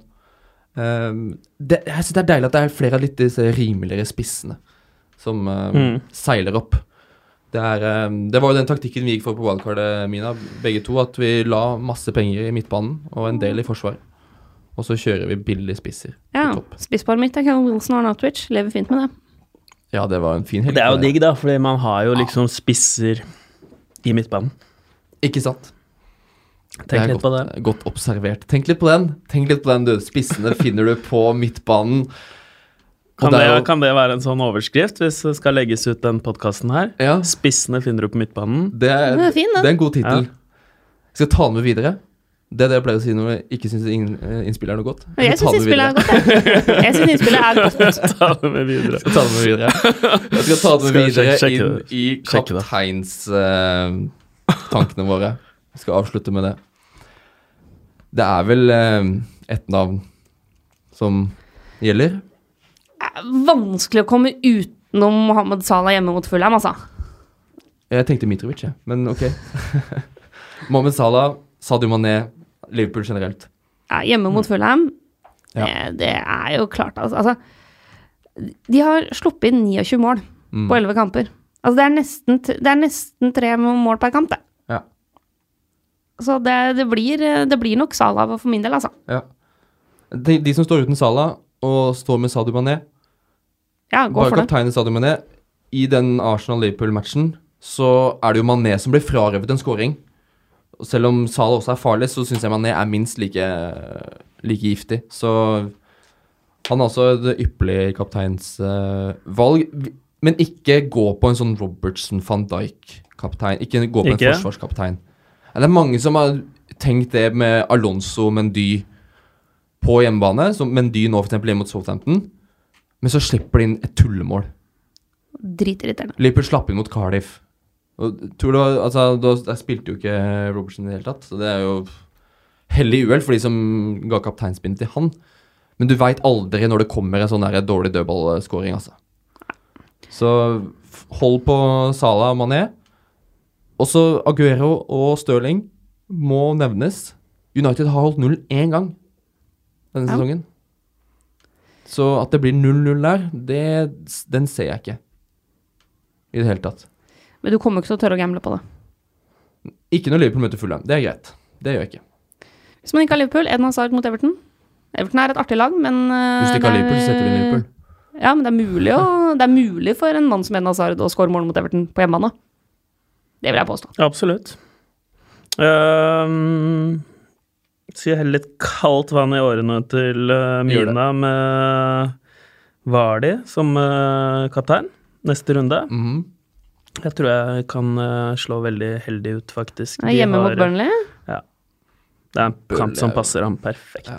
Speaker 1: Ehm, det, jeg synes det er deilig at det er flere av litt disse rimeligere spissene som ehm,
Speaker 3: Mm.
Speaker 1: seiler opp. Det, er, ehm, det var jo den taktikken vi gikk for på wildcardet, Mina, begge to. At vi la masse penger i midtbanen og en del i forsvar. Og så kjører vi billige spisser
Speaker 2: Ja,
Speaker 1: på topp.
Speaker 2: Spissparet mitt er Kevin Wilson og Arne Outwich. Lever fint med det.
Speaker 1: Ja, det var en fin helg.
Speaker 3: Det er jo digg, da, fordi man har jo liksom spisser i midtbanen.
Speaker 1: Ikke sant?
Speaker 3: Tenk
Speaker 1: litt
Speaker 3: litt på det.
Speaker 1: godt, Godt observert. Tenk litt på den. Tenk litt på den, du. Spissene finner du på midtbanen.
Speaker 3: Kan
Speaker 1: det jo-
Speaker 3: kan det være en sånn overskrift hvis det skal legges ut den podkasten her?
Speaker 1: Ja,
Speaker 3: Spissene finner du på midtbanen.
Speaker 1: det er,
Speaker 2: det er fin,
Speaker 1: det er en god tittel.
Speaker 3: Ja.
Speaker 1: Skal jeg ta den med videre? Det er det jeg pleier å si når jeg ikke syns innspillet er noe godt.
Speaker 2: Jeg
Speaker 1: skal
Speaker 2: syns innspillet er godt, jeg. Jeg syns innspillet er godt.
Speaker 3: Ta det med videre.
Speaker 1: Jeg skal ta det med videre. Jeg skal ta det med
Speaker 3: Skal
Speaker 1: videre
Speaker 3: sjekke- sjekke
Speaker 1: inn
Speaker 3: det?
Speaker 1: i kapteinstankene uh, våre. Jeg skal avslutte med det. Det er vel uh, ett navn som gjelder.
Speaker 2: Er vanskelig å komme utenom Mohammed Salah hjemme mot Fulham, altså.
Speaker 1: Jeg tenkte Mitrovic, jeg, men ok. Mohammed Salah, Sadio Mané, Liverpool generelt.
Speaker 2: Ja, hjemme mot Fulham,
Speaker 1: Ja.
Speaker 2: det, det er jo klart, altså. altså de har sluppet inn 29 mål
Speaker 1: Mm.
Speaker 2: på 11 kamper. Altså, det er nesten, det er nesten tre mål per kamp, det.
Speaker 1: Ja.
Speaker 2: Så det, det, blir, det blir nok Salah for min del, altså.
Speaker 1: ja. De, de som står uten Salah og står med Sadio Mané,
Speaker 2: Ja, gå
Speaker 1: bare
Speaker 2: for det.
Speaker 1: kapteinen Sadio Mané, i den Arsenal-Liverpool-matchen så er det jo Mané som blir frarøvet en scoring. Og selv om Salah også er farlig, så syns jeg Mané er minst like, like giftig. Så han er også et ypperlig kapteinsvalg. men ikke gå på en sånn Robertson van Dijk-kaptein. Ikke gå på
Speaker 3: Ikke?
Speaker 1: en forsvarskaptein. Ja, Det er mange som har tenkt det med Alonso Mendy på hjemmebane, som Mendy nå eksempel hjemme mot Southampton, men så slipper de inn et tullemål.
Speaker 2: Dritirriterende.
Speaker 1: Liverpool slapp inn mot Cardiff. Og tror du, altså, da, spilte jo ikke Robertson i det hele tatt, så det er jo hellig uhell for de som ga kapteinspinnet til han. Men du veit aldri når det kommer en sånn der dårlig dødballskåring, altså. Så hold på Salah og Mané. Også Aguero og Stirling må nevnes. United har holdt null én gang denne
Speaker 2: Ja.
Speaker 1: sesongen. Så at det blir 0-0 der, det, den ser jeg ikke i det hele tatt.
Speaker 2: Men du kommer ikke til å tørre å gamble på det.
Speaker 1: Ikke når Liverpool møter Fulham. Det er greit. Det gjør jeg ikke.
Speaker 2: Hvis man ikke har Liverpool, Eden Hazard mot Everton. Everton er et artig lag, men eh,
Speaker 1: Hvis du ikke har
Speaker 2: er-
Speaker 1: Liverpool, så setter vi Liverpool.
Speaker 2: Ja, men det er mulig, å, det er mulig for en mann som Eden Hazard å skåre mål mot Everton på hjemmebane. Det vil jeg påstå.
Speaker 3: Absolutt. Um, sier jeg helle litt kaldt vann i årene til uh,
Speaker 1: Gjør
Speaker 3: med Vardi som uh, kaptein neste runde.
Speaker 1: Mhm.
Speaker 3: Jeg tror jeg kan uh, slå veldig heldig ut, faktisk. De
Speaker 2: Hjemme
Speaker 3: har-
Speaker 2: mot Burnley. Ja.
Speaker 3: Det er en
Speaker 1: Burnley
Speaker 3: kamp som
Speaker 1: er
Speaker 3: passer ham perfekt.
Speaker 1: Ja.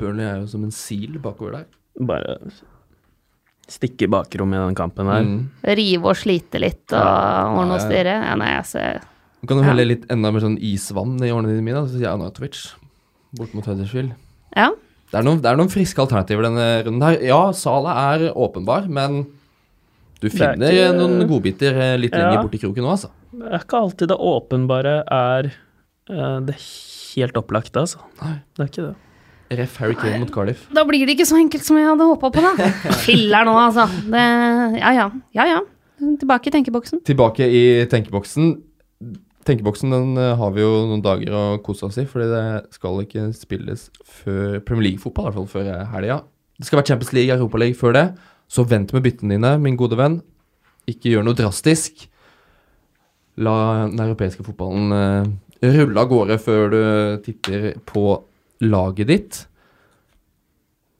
Speaker 1: Burnley er jo som en sil bakover der.
Speaker 3: Bare stikke i bakrommet i den kampen her.
Speaker 1: Mm.
Speaker 2: Rive og slite litt og ordne og styre. Ja, nei, jeg ser
Speaker 1: Du kan jo
Speaker 2: Ja.
Speaker 1: helle litt enda mer sånn isvann i årene dine, mine, Så sier jeg Anatovic bort mot Huddersfield.
Speaker 2: Ja.
Speaker 1: Det er, noen, det er noen friske alternativer denne runden her. Ja, Sala er åpenbar, men du
Speaker 3: er
Speaker 1: finner
Speaker 3: ikke-
Speaker 1: noen godbiter eh, litt
Speaker 3: Ja.
Speaker 1: lenger borti kroken nå, altså.
Speaker 3: Det er ikke alltid det åpenbare er uh, det helt opplagte, altså.
Speaker 1: Nei.
Speaker 3: Det er ikke det.
Speaker 1: Ref Harry Kane mot Cardiff.
Speaker 2: Da blir det ikke så enkelt som jeg hadde håpa på, da. Filler nå, altså. Det, ja ja. Ja ja. Tilbake i tenkeboksen.
Speaker 1: Tilbake i tenkeboksen. Tenkeboksen den eh, har vi jo noen dager å kose oss i, fordi det skal ikke spilles før Premier League-fotball, i hvert fall før eh, helga. Det skal være Champions League, Europaliga før det. Så vent med byttene dine, min gode venn. Ikke gjør noe drastisk. La den europeiske fotballen uh, rulle av gårde før du titter på laget ditt.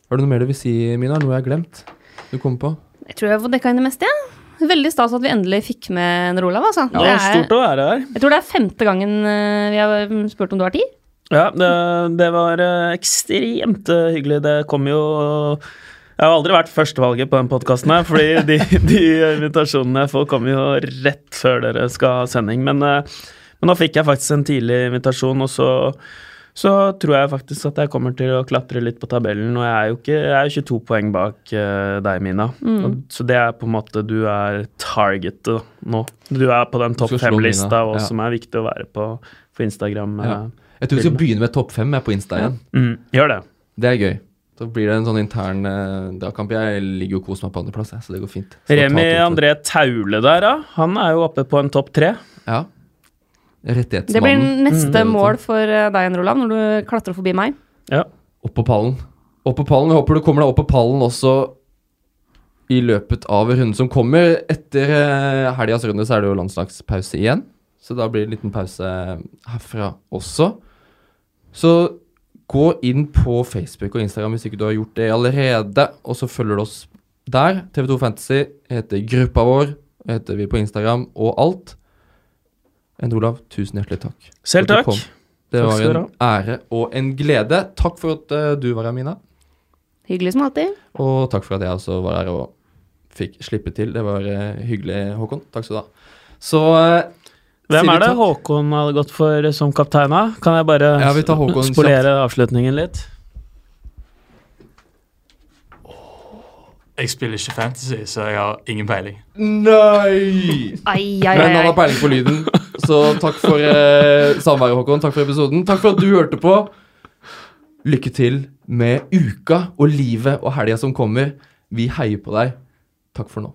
Speaker 1: Har du noe mer du vil si, Mina? Noe jeg har glemt? Du kommer på?
Speaker 2: Jeg tror jeg får dekka inn det meste, jeg. Veldig stas at vi endelig fikk med en Olav, altså.
Speaker 3: Det er stort å være her.
Speaker 2: jeg tror det er femte gangen eh, vi har spurt om du har tid.
Speaker 3: Ja, det, det var eh, ekstremt eh, hyggelig. Det kom jo Jeg har aldri vært førstevalget på den podkasten her, fordi de, de invitasjonene jeg får, kommer jo rett før dere skal ha sending. Men, eh, men nå fikk jeg faktisk en tidlig invitasjon, og så så tror jeg faktisk at jeg kommer til å klatre litt på tabellen. Og jeg er jo ikke, jeg er 22 poeng bak uh, deg, Mina.
Speaker 2: Mm.
Speaker 3: Og, så det er på en måte Du er targetet nå. Du er på den topp fem-lista,
Speaker 1: av
Speaker 3: og
Speaker 1: ja.
Speaker 3: som er viktig å være på for Instagram.
Speaker 1: Ja.
Speaker 3: eh.
Speaker 1: Jeg tror vi skal begynne med topp fem på Insta igjen.
Speaker 3: Mm, gjør det.
Speaker 1: Det er gøy. Så blir det en sånn intern uh, dragkamp. Jeg ligger jo og koser meg på andreplass, så det går fint. Så
Speaker 3: Remi. André Taule der, da. Han er jo oppe på en topp tre.
Speaker 1: Ja. Rettighetsmannen.
Speaker 2: Det blir neste
Speaker 1: Mm.
Speaker 2: mål for eh, deg Jan Olav, når du klatrer forbi meg.
Speaker 3: Ja.
Speaker 1: Opp på pallen. Opp på pallen. Jeg håper du kommer deg opp på pallen også i løpet av runden som kommer. Etter uh, helgas runde så er det jo landslagspause igjen. Så da blir det en liten pause herfra også. Så gå inn på Facebook og Instagram hvis ikke du har gjort det allerede, og så følger du oss der. TV2 Fantasy heter gruppa vår, heter vi på Instagram og alt. Enn Olav, tusen hjertelig takk.
Speaker 3: Selv takk.
Speaker 1: Det
Speaker 3: Takk
Speaker 1: var en ære og en glede. Takk for at eh, du var her, Mina.
Speaker 2: Hyggelig som alltid.
Speaker 1: Og takk for at jeg også var her og fikk slippe til. Det var eh, hyggelig, Håkon. Takk skal du ha. Så eh,
Speaker 3: Hvem er det
Speaker 1: takk.
Speaker 3: Håkon hadde gått for som kaptein av? Kan jeg bare
Speaker 1: Ja, vi tar Håkon
Speaker 3: spolere avslutningen litt?
Speaker 4: Jeg spiller ikke fantasy, så jeg har ingen peiling.
Speaker 1: Nei!
Speaker 2: Ai, ai,
Speaker 1: Men han har peiling på lyden. Så takk for eh, samværet, Håkon. Takk for episoden. Takk for at du hørte på. Lykke til med uka og livet og helga som kommer. Vi heier på deg. Takk for nå.